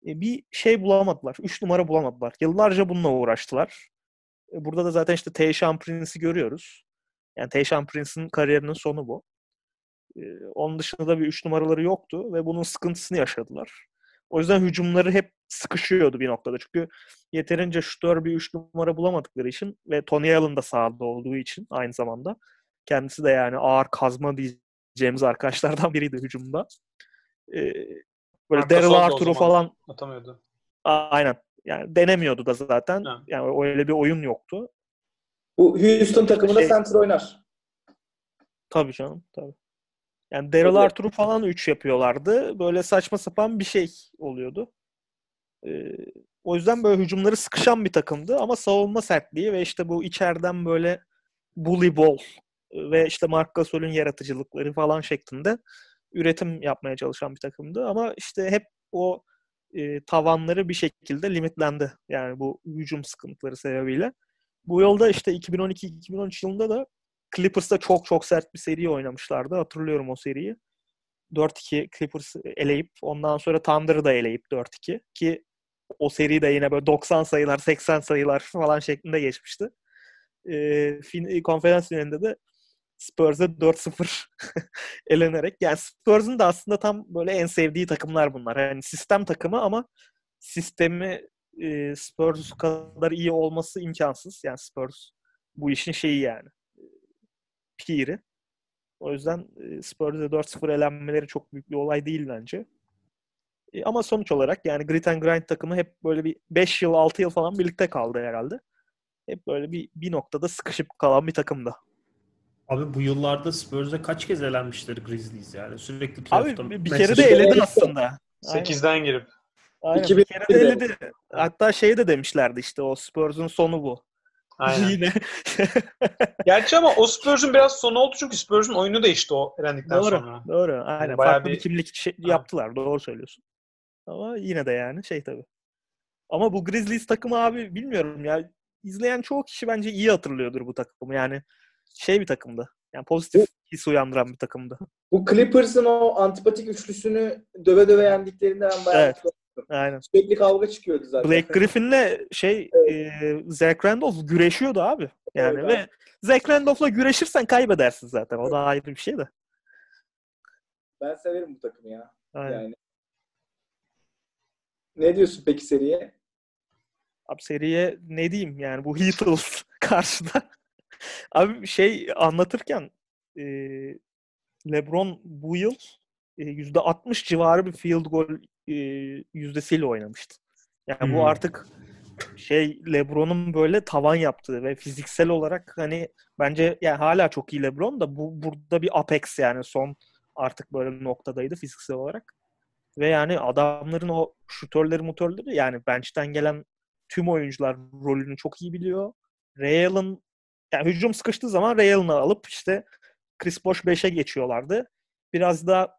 E, bir şey bulamadılar. 3 numara bulamadılar. Yıllarca bununla uğraştılar. E, burada da zaten işte Tayshaun Prince'i görüyoruz. Yani Tayshaun Prince'in kariyerinin sonu bu. Ee, onun dışında da bir 3 numaraları yoktu ve bunun sıkıntısını yaşadılar. O yüzden hücumları hep sıkışıyordu bir noktada. Çünkü yeterince şutör bir 3 numara bulamadıkları için ve Tony Allen da sahada olduğu için aynı zamanda kendisi de yani ağır kazma diyeceğimiz arkadaşlardan biriydi hücumda. Ee, böyle Daryl Arthur'u falan atamıyordu. Aynen. Yani denemiyordu da zaten. Ha. Yani öyle bir oyun yoktu. Bu Houston takımında şey, center oynar. Tabii canım. Tabii. Yani Daryl Arthur'u falan 3 yapıyorlardı. Böyle saçma sapan bir şey oluyordu. Ee, O yüzden böyle hücumları sıkışan bir takımdı ama savunma sertliği ve işte bu içeriden böyle bully ball ve işte Mark Gasol'ün yaratıcılıkları falan şeklinde üretim yapmaya çalışan bir takımdı. Ama işte hep o e, tavanları bir şekilde limitlendi. Yani bu hücum sıkıntıları sebebiyle. Bu yolda işte 2012-2013 yılında da Clippers'ta çok çok sert bir seri oynamışlardı. Hatırlıyorum o seriyi. 4-2 Clippers eleyip ondan sonra Thunder'ı da eleyip 4-2 ki o seri de yine böyle 90 sayılar 80 sayılar falan şeklinde geçmişti. E, fin, konferans finalinde de Spurs'a 4-0 elenerek. Yani Spurs'un da aslında tam böyle en sevdiği takımlar bunlar. Yani sistem takımı ama sistemi e, Spurs kadar iyi olması imkansız. Yani Spurs bu işin şeyi yani. Piri. O yüzden e, Spurs'e 4-0 elenmeleri çok büyük bir olay değil bence. E, ama sonuç olarak yani Grit and Grind takımı hep böyle bir 5 yıl 6 yıl falan birlikte kaldı herhalde. Hep böyle bir, bir noktada sıkışıp kalan bir takımdı. Abi bu yıllarda Spurs'e kaç kez elenmişler Grizzlies yani. Sürekli playoff'ta. Abi bir kere de eledi aslında. 8'den girip. Aynen. Bir kere de eledi. Hatta şey de demişlerdi işte o Spurs'un sonu bu. Aynen. Yine. Gerçi ama o Spurs'un biraz sonu oldu çünkü Spurs'un oyunu değişti o elendikten doğru, sonra. Doğru. Aynen. Yani Farklı bir, bir kimlik şey yaptılar. Doğru söylüyorsun. Ama yine de yani şey tabii. Ama bu Grizzlies takımı abi bilmiyorum ya. izleyen çoğu kişi bence iyi hatırlıyordur bu takımı. Yani şey bir takımdı. Yani pozitif his uyandıran bir takımdı. Bu Clippers'ın o antipatik üçlüsünü döve döve yendiklerinde ben bayağı evet. Aynen. Sürekli kavga çıkıyordu zaten. Blake Griffin'le şey evet. e, Zach Randolph güreşiyordu abi. Yani evet, ve abi. Zach Randolph'la güreşirsen kaybedersin zaten. O da ayrı bir şey de. Ben severim bu takımı ya. Aynen. Yani. Ne diyorsun peki seriye? Abi seriye ne diyeyim yani bu Heatles karşıda. Abi şey anlatırken e, LeBron bu yıl e, %60 civarı bir field goal e, yüzdesiyle oynamıştı. Yani hmm. bu artık şey LeBron'un böyle tavan yaptığı ve fiziksel olarak hani bence yani hala çok iyi LeBron da bu burada bir apex yani son artık böyle noktadaydı fiziksel olarak. Ve yani adamların o şutörleri mutörleri yani bench'ten gelen tüm oyuncular rolünü çok iyi biliyor. Real'ın yani hücum sıkıştığı zaman Real'ını alıp işte Chris Bosh 5'e geçiyorlardı. Biraz da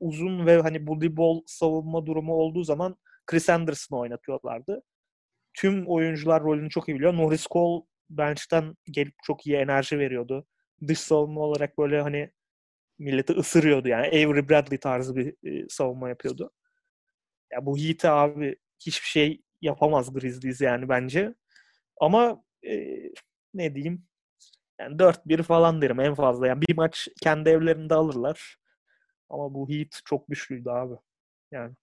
uzun ve hani bully ball savunma durumu olduğu zaman Chris Anderson'ı oynatıyorlardı. Tüm oyuncular rolünü çok iyi biliyor. Norris Cole bench'ten gelip çok iyi enerji veriyordu. Dış savunma olarak böyle hani milleti ısırıyordu yani. Avery Bradley tarzı bir e, savunma yapıyordu. Ya bu Heat'e abi hiçbir şey yapamaz Grizzlies yani bence. Ama e, ne diyeyim yani 4-1 falan derim en fazla. Yani bir maç kendi evlerinde alırlar. Ama bu Heat çok güçlüydü abi. Yani.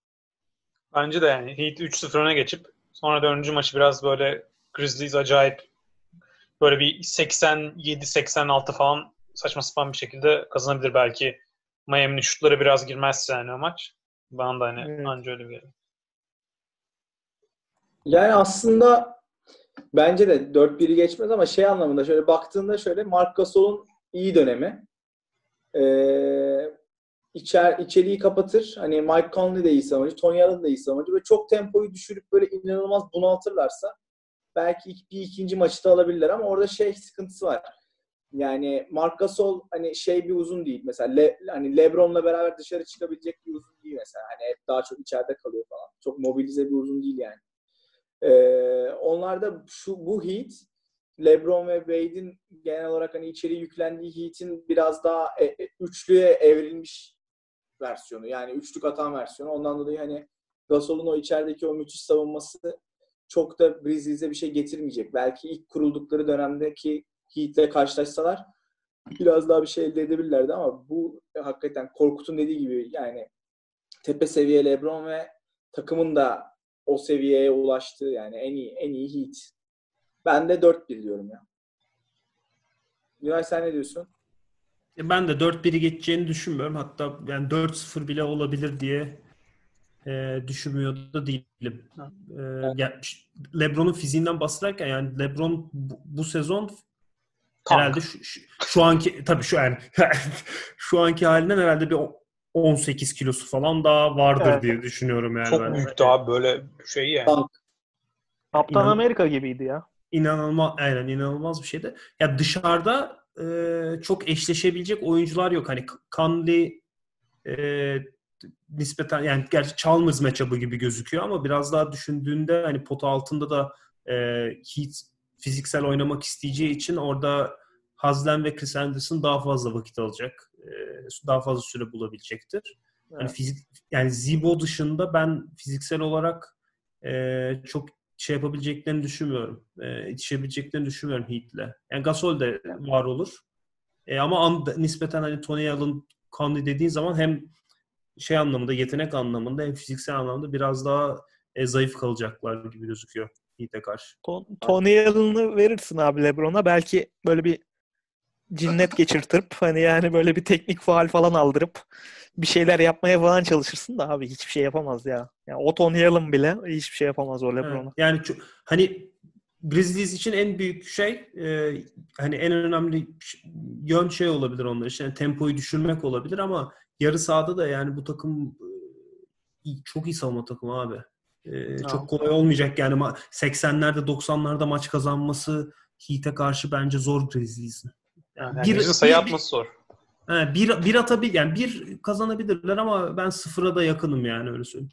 Bence de yani Heat 3-0 öne geçip sonra dördüncü maçı biraz böyle Grizzlies acayip böyle bir 87-86 falan saçma sapan bir şekilde kazanabilir belki. Miami'nin şutları biraz girmezse yani o maç. Bana da hani evet. anca öyle geliyor. Yani aslında bence de 4-1'i geçmez ama şey anlamında şöyle baktığında şöyle Mark Gasol'un iyi dönemi. Ee, içer, içeriği kapatır. Hani Mike Conley de iyi savunucu, Tony Allen da iyi savunucu ve çok tempoyu düşürüp böyle inanılmaz bunaltırlarsa belki bir ikinci maçı da alabilirler ama orada şey sıkıntısı var. Yani Mark Gasol hani şey bir uzun değil. Mesela Le, hani LeBron'la beraber dışarı çıkabilecek bir uzun değil mesela. Hani hep daha çok içeride kalıyor falan. Çok mobilize bir uzun değil yani. Ee, onlarda şu bu Heat LeBron ve Wade'in genel olarak hani içeri yüklendiği Heat'in biraz daha e, e, üçlüye evrilmiş versiyonu. Yani üçlük atan versiyonu. Ondan dolayı hani Gasol'un o içerideki o müthiş savunması çok da Grizzlies'e bir şey getirmeyecek. Belki ilk kuruldukları dönemdeki Heat'le karşılaşsalar biraz daha bir şey elde edebilirlerdi ama bu hakikaten Korkut'un dediği gibi yani tepe seviye LeBron ve takımın da o seviyeye ulaştığı yani en iyi en iyi Heat. Ben de 4-1 diyorum ya. Günay sen ne diyorsun? E, ben de 4-1'i geçeceğini düşünmüyorum. Hatta yani 4-0 bile olabilir diye e, düşünmüyor da değilim. E. LeBron'un fiziğinden bahsederken yani LeBron bu, bu sezon Tank. herhalde şu, şu, şu anki tabii şu yani şu anki halinden herhalde bir 18 kilosu falan daha vardır evet. diye düşünüyorum yani. Çok ben. büyüktü abi böyle şey yani. Tank. Kaptan İnan- Amerika gibiydi ya. inanılmaz aynen inanılmaz bir şeydi. Ya dışarıda e, çok eşleşebilecek oyuncular yok. Hani Conley e, nispeten yani gerçi Chalmers matchup'ı gibi gözüküyor ama biraz daha düşündüğünde hani pota altında da e, Heat fiziksel oynamak isteyeceği için orada Haslem ve Chris Anderson daha fazla vakit alacak. E, daha fazla süre bulabilecektir. Hani Evet. fizik yani Zibo dışında ben fiziksel olarak e, çok şey yapabileceklerini düşünmüyorum. E, yetişebileceklerini düşünmüyorum Heat'le. Yani Gasol de var olur. E, ama an, nispeten hani Tony Allen, Conley dediğin zaman hem şey anlamında, yetenek anlamında hem fiziksel anlamda biraz daha e, zayıf kalacaklar gibi gözüküyor Heat'e karşı. Ton- Tony Allen'ı verirsin abi LeBron'a. Belki böyle bir cinnet geçirtip hani yani böyle bir teknik faal falan aldırıp bir şeyler yapmaya falan çalışırsın da abi hiçbir şey yapamaz ya. Yani o Tony Allen bile hiçbir şey yapamaz o LeBron'a. Evet. Yani çok, hani Grizzlies için en büyük şey e, hani en önemli yön şey olabilir onlar için. Yani tempoyu düşürmek olabilir ama yarı sahada da yani bu takım e, çok iyi savunma takımı abi. E, çok kolay olmayacak yani Ma- 80'lerde 90'larda maç kazanması Heat'e karşı bence zor Grizzlies'in. Yani Yani bir, sayı bir- atması zor. He, bir, bir atabil yani bir kazanabilirler ama ben sıfıra da yakınım yani öyle söyleyeyim.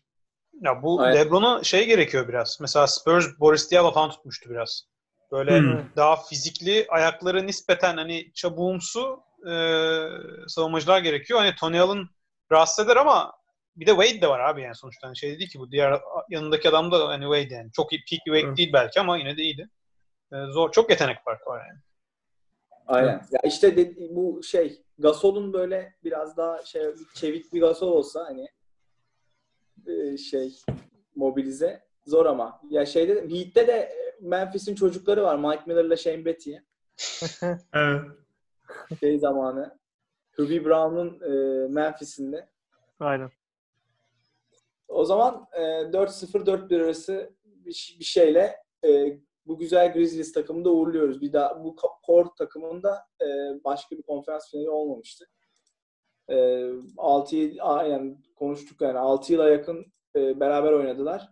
Ya bu Aynen. LeBron'a şey gerekiyor biraz. Mesela Spurs Boris Diaw'la falan tutmuştu biraz. Böyle Hmm. daha fizikli, ayakları nispeten hani çabuğumsu e, savunmacılar gerekiyor. Hani Tony Allen rahatsız eder ama bir de Wade de var abi yani sonuçta. Hani şey değil ki bu diğer yanındaki adam da hani Wade yani. Çok iyi, peak Wade Hı. değil belki ama yine de iyiydi. E, zor. Çok yetenek farkı var yani. Aynen. Ya işte de- bu şey Gasol'un böyle biraz daha şey çevik bir Gasol olsa hani e, şey mobilize zor ama. Ya şeyde de- Heat'te de e, Memphis'in çocukları var. Mike Miller'la Shane Battier. Evet. Şey zamanı. Hubie Brown'un e, Memphis'inde. Aynen. O zaman e, 4-0-4-1 arası bir, bir şeyle e, bu güzel Grizzlies takımını da uğurluyoruz. Bir daha bu core takımında e, başka bir konferans finali olmamıştı. E, 6 aynen konuştuk yani 6 yıla yakın e, beraber oynadılar.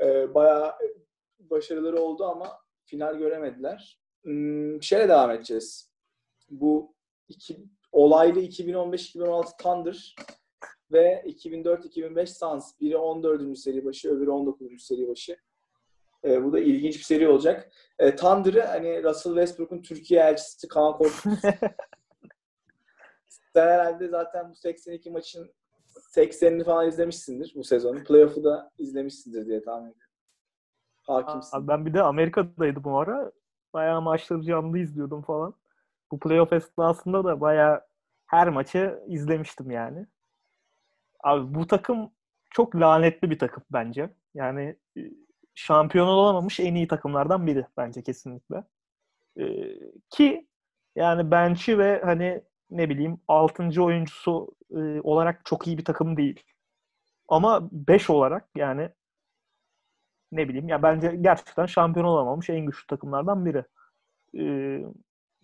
E, bayağı başarıları oldu ama final göremediler. Hmm, şöyle devam edeceğiz. Bu iki, olaylı 2015-2016 Thunder ve 2004-2005 Suns. Biri 14. seri başı, öbürü 19. seri başı. Ee, bu da ilginç bir seri olacak. Ee, Thunder'ı hani Russell Westbrook'un Türkiye elçisi Kaan Korkmaz. Sen herhalde zaten bu 82 maçın 80'ini falan izlemişsindir bu sezonu. Playoff'u da izlemişsindir diye tahmin ediyorum. Hakimsin. Abi ben bir de Amerika'daydım o ara. Bayağı maçları canlı izliyordum falan. Bu playoff esnasında da bayağı her maçı izlemiştim yani. Abi bu takım çok lanetli bir takım bence. Yani e, şampiyon olamamış en iyi takımlardan biri bence kesinlikle. Ee, ki yani bench'i ve hani ne bileyim 6. oyuncusu e, olarak çok iyi bir takım değil. Ama 5 olarak yani ne bileyim ya bence gerçekten şampiyon olamamış en güçlü takımlardan biri. Ee,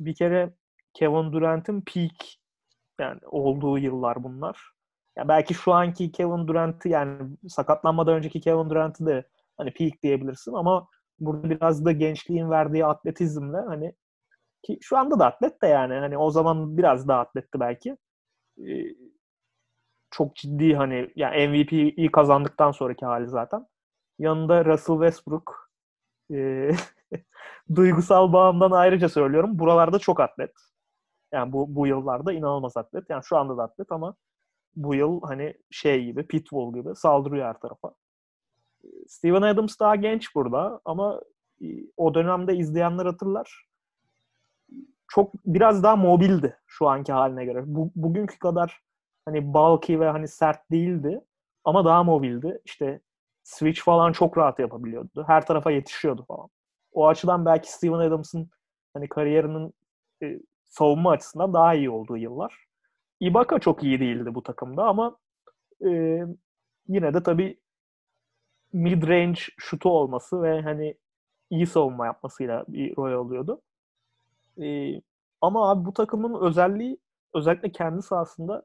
bir kere Kevin Durant'in peak yani olduğu yıllar bunlar. Ya belki şu anki Kevin Durant'ı yani sakatlanmadan önceki Kevin Durant'ı da hani peak diyebilirsin ama burada biraz da gençliğin verdiği atletizmle hani ki şu anda da atlet de yani hani o zaman biraz daha atletti belki. Ee, çok ciddi hani yani MVP'yi kazandıktan sonraki hali zaten. Yanında Russell Westbrook e, duygusal bağımdan ayrıca söylüyorum. Buralarda çok atlet. Yani bu, bu yıllarda inanılmaz atlet. Yani şu anda da atlet ama bu yıl hani şey gibi, pitbull gibi saldırıyor her tarafa. Steven Adams daha genç burada ama e, o dönemde izleyenler hatırlar. Çok biraz daha mobildi şu anki haline göre. Bu, bugünkü kadar hani bulky ve hani sert değildi ama daha mobildi. İşte switch falan çok rahat yapabiliyordu. Her tarafa yetişiyordu falan. O açıdan belki Steven Adams'ın hani kariyerinin e, savunma açısından daha iyi olduğu yıllar. Ibaka çok iyi değildi bu takımda ama e, yine de tabii mid-range şutu olması ve hani iyi savunma yapmasıyla bir rol alıyordu. E, ama abi bu takımın özelliği özellikle kendi sahasında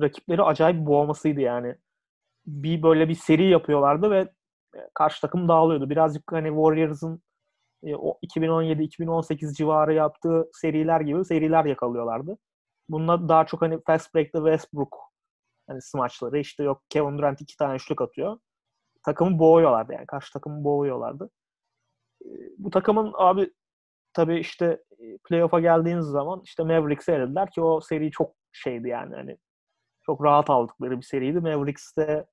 rakipleri acayip boğmasıydı yani. Bir böyle bir seri yapıyorlardı ve karşı takım dağılıyordu. Birazcık hani Warriors'ın e, o 2017-2018 civarı yaptığı seriler gibi seriler yakalıyorlardı. Bunda daha çok hani fast break'te Westbrook hani smaçları işte yok Kevin Durant iki tane üçlük atıyor. Takımı boğuyorlardı yani. Karşı takımı boğuyorlardı. E, bu takımın abi tabii işte e, playoff'a geldiğiniz zaman işte Mavericks'e elediler ki o seri çok şeydi yani hani çok rahat aldıkları bir seriydi. Mavericks'te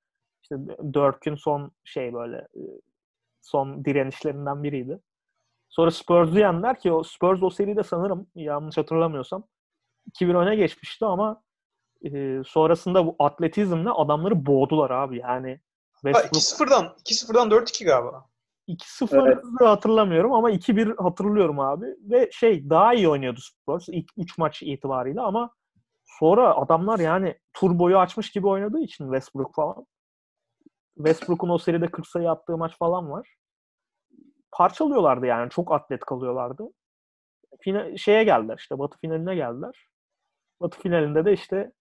işte Dirk'ün son şey böyle e, son direnişlerinden biriydi. Sonra Spurs'u yendiler ki o Spurs o seride sanırım yanlış hatırlamıyorsam 2-1 öne geçmişti ama e, sonrasında bu atletizmle adamları boğdular abi yani. Westbrook... 2-0'dan 2-0'dan 4-2 galiba. 2-0 evet. hatırlamıyorum ama 2-1 hatırlıyorum abi. Ve şey daha iyi oynuyordu Spurs ilk 3 maç itibariyle ama sonra adamlar yani tur boyu açmış gibi oynadığı için Westbrook falan. Westbrook'un o seride 40 sayı attığı maç falan var. Parçalıyorlardı yani. Çok atlet kalıyorlardı. Fina, şeye geldiler işte Batı finaline geldiler. Batı finalinde de işte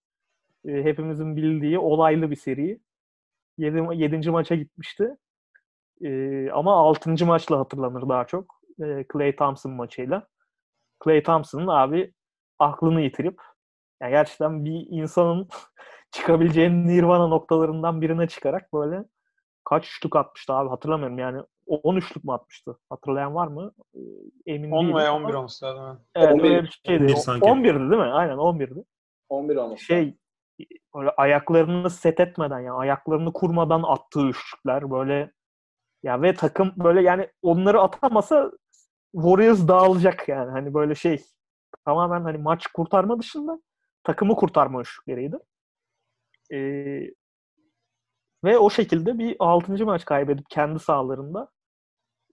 e, hepimizin bildiği olaylı bir seri. 7. 7. maça gitmişti. E, ama 6. maçla hatırlanır daha çok. E, Clay Thompson maçıyla. Clay Thompson'ın abi aklını yitirip yani gerçekten bir insanın çıkabileceğin nirvana noktalarından birine çıkarak böyle kaç üçlük atmıştı abi hatırlamıyorum yani 10 üçlük mü atmıştı? Hatırlayan var mı? Emin 10 değilim. veya 11 olması lazım. Evet 11, öyle bir şeydi. 11 sanki. 11'di değil mi? Aynen 11'di. 11 olması Şey böyle ayaklarını set etmeden yani ayaklarını kurmadan attığı üçlükler böyle ya ve takım böyle yani onları atamasa Warriors dağılacak yani. Hani böyle şey tamamen hani maç kurtarma dışında takımı kurtarma üçlükleriydi. Ee, ve o şekilde bir 6. maç kaybedip kendi sahalarında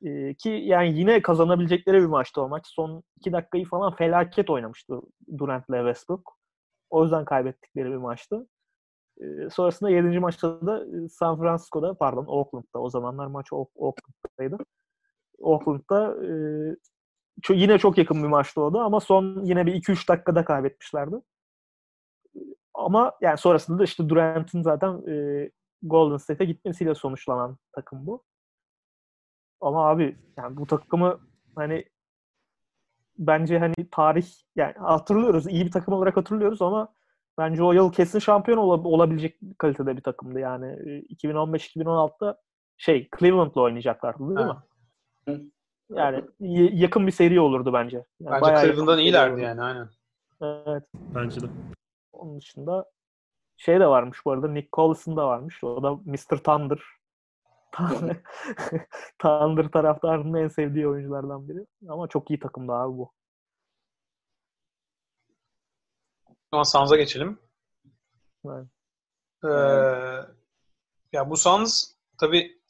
ee, ki yani yine kazanabilecekleri bir maçtı o maç. Son 2 dakikayı falan felaket oynamıştı Durant ile Westbrook. O yüzden kaybettikleri bir maçtı. Sonrasında 7. maçta da San Francisco'da pardon Oakland'da o zamanlar maç Oakland'daydı. Oakland'da yine çok yakın bir maçtı o da ama son yine bir 2-3 dakikada kaybetmişlerdi. Ama yani sonrasında da işte Durant'in zaten Golden State'e gitmesiyle sonuçlanan takım bu. Ama abi yani bu takımı hani bence hani tarih yani hatırlıyoruz. iyi bir takım olarak hatırlıyoruz ama bence o yıl kesin şampiyon ol- olabilecek kalitede bir takımdı yani. 2015-2016'da şey Cleveland'la oynayacaklardı değil ha. mi? Yani yakın bir seri olurdu bence. Yani bence Cleveland'dan iyilerdi yani aynen. Evet. Bence de. Onun dışında şey de varmış bu arada. Nick Collison da varmış. O da Mr. Thunder. Thunder taraftarının en sevdiği oyunculardan biri. Ama çok iyi takımdı abi bu. O zaman Suns'a geçelim. Evet. Ee, ya bu Suns tabii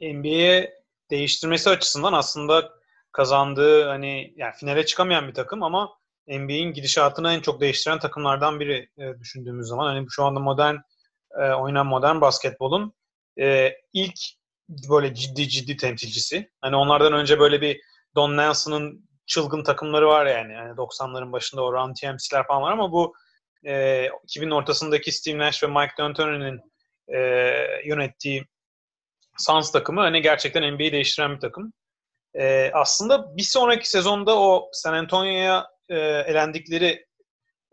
NBA'ye değiştirmesi açısından aslında kazandığı hani yani finale çıkamayan bir takım ama NBA'in gidişatını en çok değiştiren takımlardan biri e, düşündüğümüz zaman. Hani şu anda modern e, oynanan modern basketbolun e, ilk böyle ciddi ciddi temsilcisi. Hani onlardan önce böyle bir Don Nelson'ın çılgın takımları var yani. yani 90'ların başında o Run TMC'ler falan var ama bu e, 2000'in ortasındaki Steve Nash ve Mike D'Antoni'nin e, yönettiği Suns takımı hani gerçekten NBA'yi değiştiren bir takım. E, aslında bir sonraki sezonda o San Antonio'ya e, elendikleri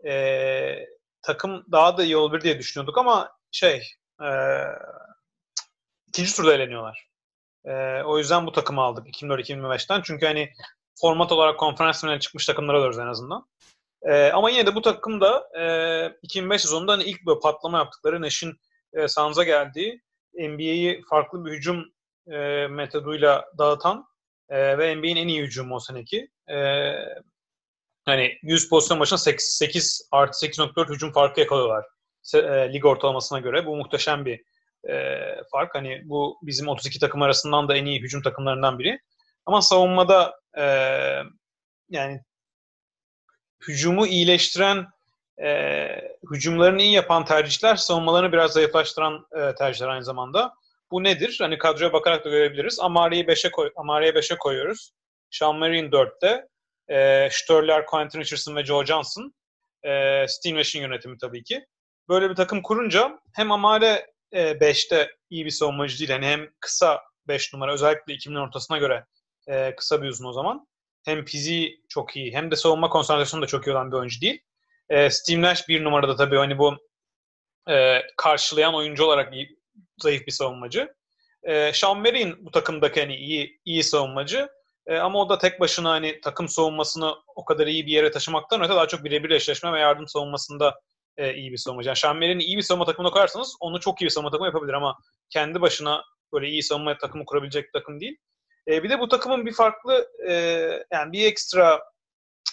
e, takım daha da iyi olur diye düşünüyorduk ama şey e, ikinci turda eleniyorlar. E, o yüzden bu takımı aldık 2004-2005'ten. Çünkü hani format olarak konferans finaline çıkmış takımlara alıyoruz en azından. E, ama yine de bu takım da e, 2005 sezonunda hani ilk böyle patlama yaptıkları Nash'in e, Suns'a geldiği NBA'yi farklı bir hücum e, metoduyla dağıtan e, ve NBA'in en iyi hücumu o seneki. E, hani 100 pozisyon başına 8, 8 artı 8.4 hücum farkı yakalıyorlar. E, lig ortalamasına göre. Bu muhteşem bir e, fark. Hani bu bizim 32 takım arasından da en iyi hücum takımlarından biri. Ama savunmada e, yani hücumu iyileştiren e, hücumlarını iyi yapan tercihler savunmalarını biraz zayıflaştıran e, tercihler aynı zamanda. Bu nedir? Hani kadroya bakarak da görebiliriz. Amari'yi 5'e koy, Amari'ye 5'e koyuyoruz. Sean Marion 4'te. E, Störler, Quentin Richardson ve Joe Johnson. E, Steve Nash'in yönetimi tabii ki. Böyle bir takım kurunca hem Amare 5'te iyi bir savunmacı değil. Yani hem kısa 5 numara özellikle 2000'in ortasına göre e, kısa bir uzun o zaman. Hem fiziği çok iyi hem de savunma konsantrasyonu da çok iyi olan bir oyuncu değil. E, Steve Nash bir numarada tabii hani bu e, karşılayan oyuncu olarak iyi, zayıf bir savunmacı. E, Sean Marion bu takımdaki hani iyi iyi savunmacı. E, ama o da tek başına hani takım savunmasını o kadar iyi bir yere taşımaktan öte daha çok birebir eşleşme ve yardım savunmasında e, iyi bir savunmacı. Yani Marion'i iyi bir savunma takımına koyarsanız onu çok iyi bir savunma takımı yapabilir ama kendi başına böyle iyi savunma takımı kurabilecek bir takım değil. E, bir de bu takımın bir farklı e, yani bir ekstra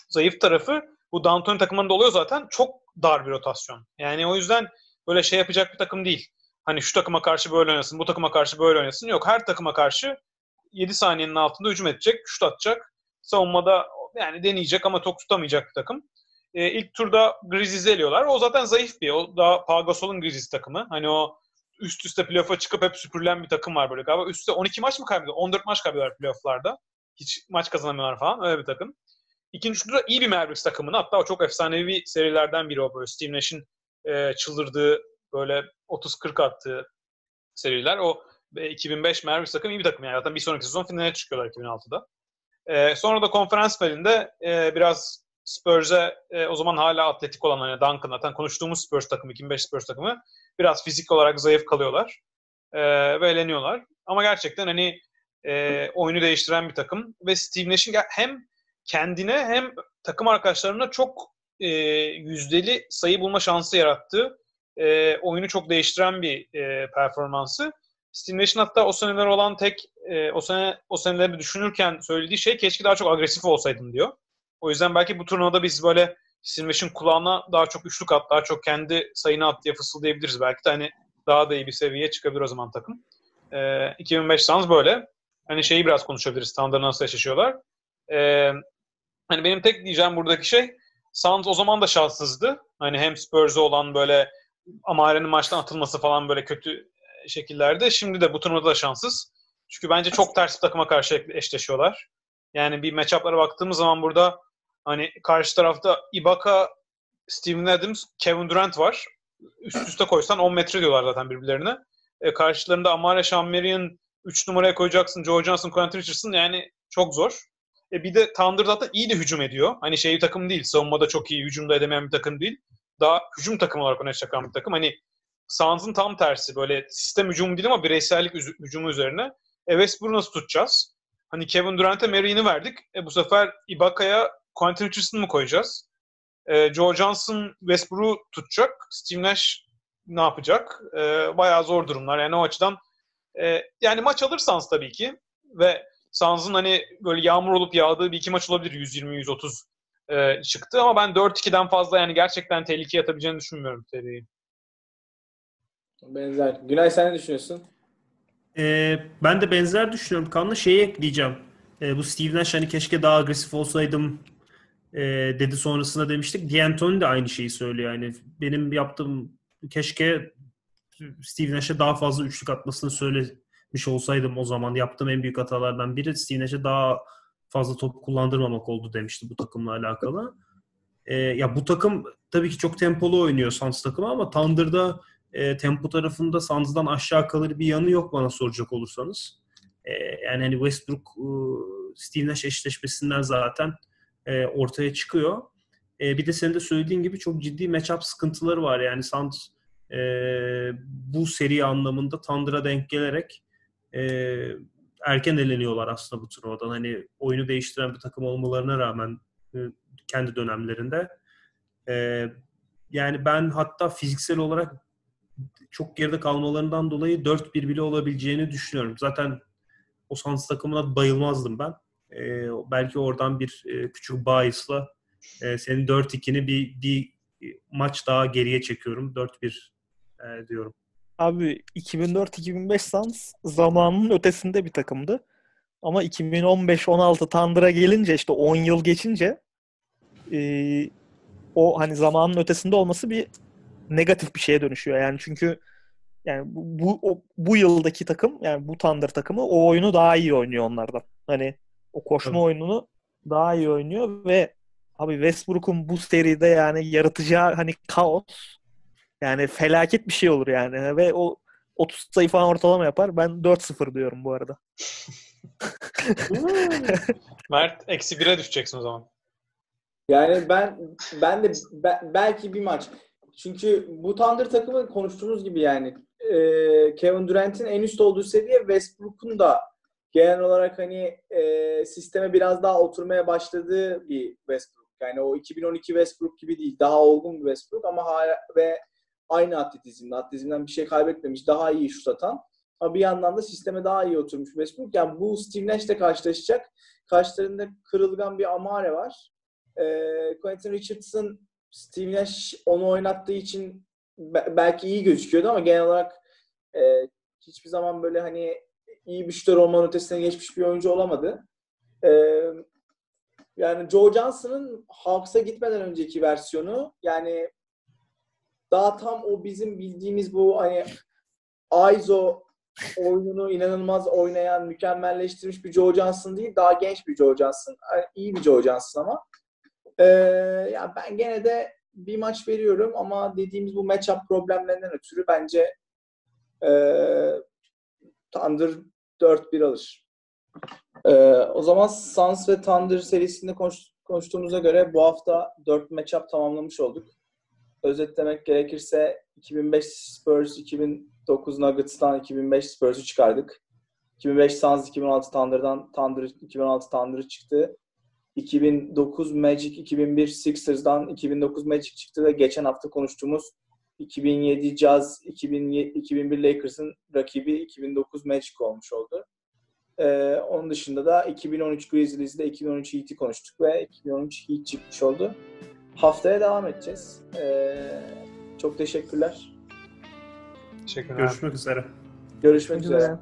zayıf tarafı bu Downton takımında oluyor zaten çok dar bir rotasyon. Yani o yüzden böyle şey yapacak bir takım değil. Hani şu takıma karşı böyle oynasın, bu takıma karşı böyle oynasın. Yok her takıma karşı 7 saniyenin altında hücum edecek, şut atacak. Savunmada yani deneyecek ama top tutamayacak bir takım. Ee, ilk turda Grizzlies'i eliyorlar. O zaten zayıf bir. O daha Pau Gasol'un Grizzlies takımı. Hani o üst üste playoff'a çıkıp hep süpürülen bir takım var böyle galiba. Üstte 12 maç mı kaybediyor? 14 maç kaybediyorlar playoff'larda. Hiç maç kazanamıyorlar falan. Öyle bir takım. İkinci turda iyi bir Mavericks takımını. Hatta o çok efsanevi serilerden biri o böyle. Steve Nash'in e, çıldırdığı böyle 30-40 attığı seriler. O 2005 Mavericks takım iyi bir takım yani. Zaten bir sonraki sezon finale çıkıyorlar 2006'da. E, sonra da konferans finalinde e, biraz Spurs'e e, o zaman hala atletik olan hani Duncan zaten konuştuğumuz Spurs takımı 2005 Spurs takımı biraz fizik olarak zayıf kalıyorlar e, ve eleniyorlar. Ama gerçekten hani e, oyunu değiştiren bir takım ve Steve Nash'in hem kendine hem takım arkadaşlarına çok e, yüzdeli sayı bulma şansı yarattığı e, oyunu çok değiştiren bir e, performansı. Steve Nash'in hatta o seneler olan tek e, o sene o seneleri düşünürken söylediği şey keşke daha çok agresif olsaydım diyor. O yüzden belki bu turnuvada biz böyle Nash'in kulağına daha çok üçlük at, daha çok kendi sayını at diye fısıldayabiliriz. Belki de hani daha da iyi bir seviyeye çıkabilir o zaman takım. E, 2005 Suns böyle. Hani şeyi biraz konuşabiliriz. Thunder'la nasıl eşleşiyorlar. E, hani benim tek diyeceğim buradaki şey Suns o zaman da şanssızdı. Hani hem Spurs'e olan böyle Amare'nin maçtan atılması falan böyle kötü şekillerde. Şimdi de bu turnuvada da şanssız. Çünkü bence çok ters bir takıma karşı eşleşiyorlar. Yani bir matchup'lara baktığımız zaman burada hani karşı tarafta Ibaka, Steven Adams, Kevin Durant var. Üst üste koysan 10 metre diyorlar zaten birbirlerine. E, karşılarında Amare Şammerian 3 numaraya koyacaksın. Joe Johnson, Quentin Richardson yani çok zor. E, bir de Thunder zaten iyi de hücum ediyor. Hani şey bir takım değil. Savunmada çok iyi, hücumda edemeyen bir takım değil. Daha hücum takımı olarak öne çıkan bir takım. Hani Suns'ın tam tersi. Böyle sistem hücumu değil ama bireysellik hücumu üzerine. E Westbrook'u nasıl tutacağız? Hani Kevin Durant'e Marian'i verdik. E bu sefer Ibaka'ya Quentin Richardson mı koyacağız? E, Joe Johnson Westbrook'u tutacak. Steve Nash ne yapacak? E, bayağı zor durumlar. Yani o açıdan e, yani maç alır Suns tabii ki ve Suns'ın hani böyle yağmur olup yağdığı bir iki maç olabilir 120-130 e, çıktı ama ben 4-2'den fazla yani gerçekten tehlikeye atabileceğini düşünmüyorum seriyi. Benzer. Günay sen ne düşünüyorsun? Ee, ben de benzer düşünüyorum. Kanlı şeyi ekleyeceğim. Ee, bu Steve Nash hani keşke daha agresif olsaydım e, dedi sonrasında demiştik. D'Antoni de aynı şeyi söylüyor. Yani benim yaptığım keşke Steve Nash'e daha fazla üçlük atmasını söylemiş olsaydım o zaman. Yaptığım en büyük hatalardan biri Steve Nash'e daha fazla top kullandırmamak oldu demişti bu takımla alakalı. Ee, ya bu takım tabii ki çok tempolu oynuyor Suns takımı ama Thunder'da e, tempo tarafında Suns'dan aşağı kalır bir yanı yok bana soracak olursanız. E, yani hani Westbrook e, Steve Nash eşleşmesinden zaten e, ortaya çıkıyor. E, bir de senin de söylediğin gibi çok ciddi matchup sıkıntıları var. Yani Suns e, bu seri anlamında Thunder'a denk gelerek e, erken eleniyorlar aslında bu turnuvadan. Hani oyunu değiştiren bir takım olmalarına rağmen e, kendi dönemlerinde. E, yani ben hatta fiziksel olarak çok geride kalmalarından dolayı 4-1 bile olabileceğini düşünüyorum. Zaten o Suns takımına bayılmazdım ben. E, belki oradan bir e, küçük bahisla e, senin 4-2'ni bir, bir maç daha geriye çekiyorum. 4-1 e, diyorum. Abi 2004-2005 Suns zamanının ötesinde bir takımdı. Ama 2015-16 Thunder'a gelince işte 10 yıl geçince e, o hani zamanın ötesinde olması bir negatif bir şeye dönüşüyor. Yani çünkü yani bu bu, o, bu yıldaki takım yani bu Thunder takımı o oyunu daha iyi oynuyor onlardan. Hani o koşma Tabii. oyununu daha iyi oynuyor ve abi Westbrook'un bu seride yani yaratacağı hani kaos yani felaket bir şey olur yani ve o 30 sayı falan ortalama yapar. Ben 4-0 diyorum bu arada. Mert eksi 1'e düşeceksin o zaman. Yani ben ben de be- belki bir maç. Çünkü bu Thunder takımı konuştuğumuz gibi yani e, Kevin Durant'in en üst olduğu seviye Westbrook'un da genel olarak hani e, sisteme biraz daha oturmaya başladığı bir Westbrook. Yani o 2012 Westbrook gibi değil. Daha olgun bir Westbrook ama hala ve aynı atletizmde. Atletizmden bir şey kaybetmemiş. Daha iyi şut atan. Ama bir yandan da sisteme daha iyi oturmuş Westbrook. Yani bu Steve Nash'le karşılaşacak. Karşılarında kırılgan bir Amare var. E, Quentin Richardson Steve Nash onu oynattığı için be- belki iyi gözüküyordu ama genel olarak e, hiçbir zaman böyle hani iyi bir şutör olmanın ötesine geçmiş bir oyuncu olamadı. E, yani Joe Johnson'ın Hawks'a gitmeden önceki versiyonu yani daha tam o bizim bildiğimiz bu hani ISO oyununu inanılmaz oynayan, mükemmelleştirmiş bir Joe Johnson değil, daha genç bir Joe Johnson. Yani iyi bir Joe Johnson ama. Ee, ya ben gene de bir maç veriyorum ama dediğimiz bu matchup problemlerinden ötürü bence e, Thunder 4-1 alır. Ee, o zaman Suns ve Thunder serisinde konuş, konuştuğumuza göre bu hafta 4 matchup tamamlamış olduk. Özetlemek gerekirse 2005 Spurs, 2009 Nuggets'tan 2005 Spurs'u çıkardık. 2005 Suns, 2016 Thunder'dan Thunder, 2016 Thunder'ı çıktı. 2009 Magic, 2001 Sixers'dan 2009 Magic çıktı ve geçen hafta konuştuğumuz 2007 Jazz, 2007, 2001 Lakers'ın rakibi 2009 Magic olmuş oldu. Ee, onun dışında da 2013 Grizzlies'de 2013 Heat'i konuştuk ve 2013 Heat çıkmış oldu. Haftaya devam edeceğiz. Ee, çok teşekkürler. Teşekkürler. Görüşmek üzere. Görüşmek üzere.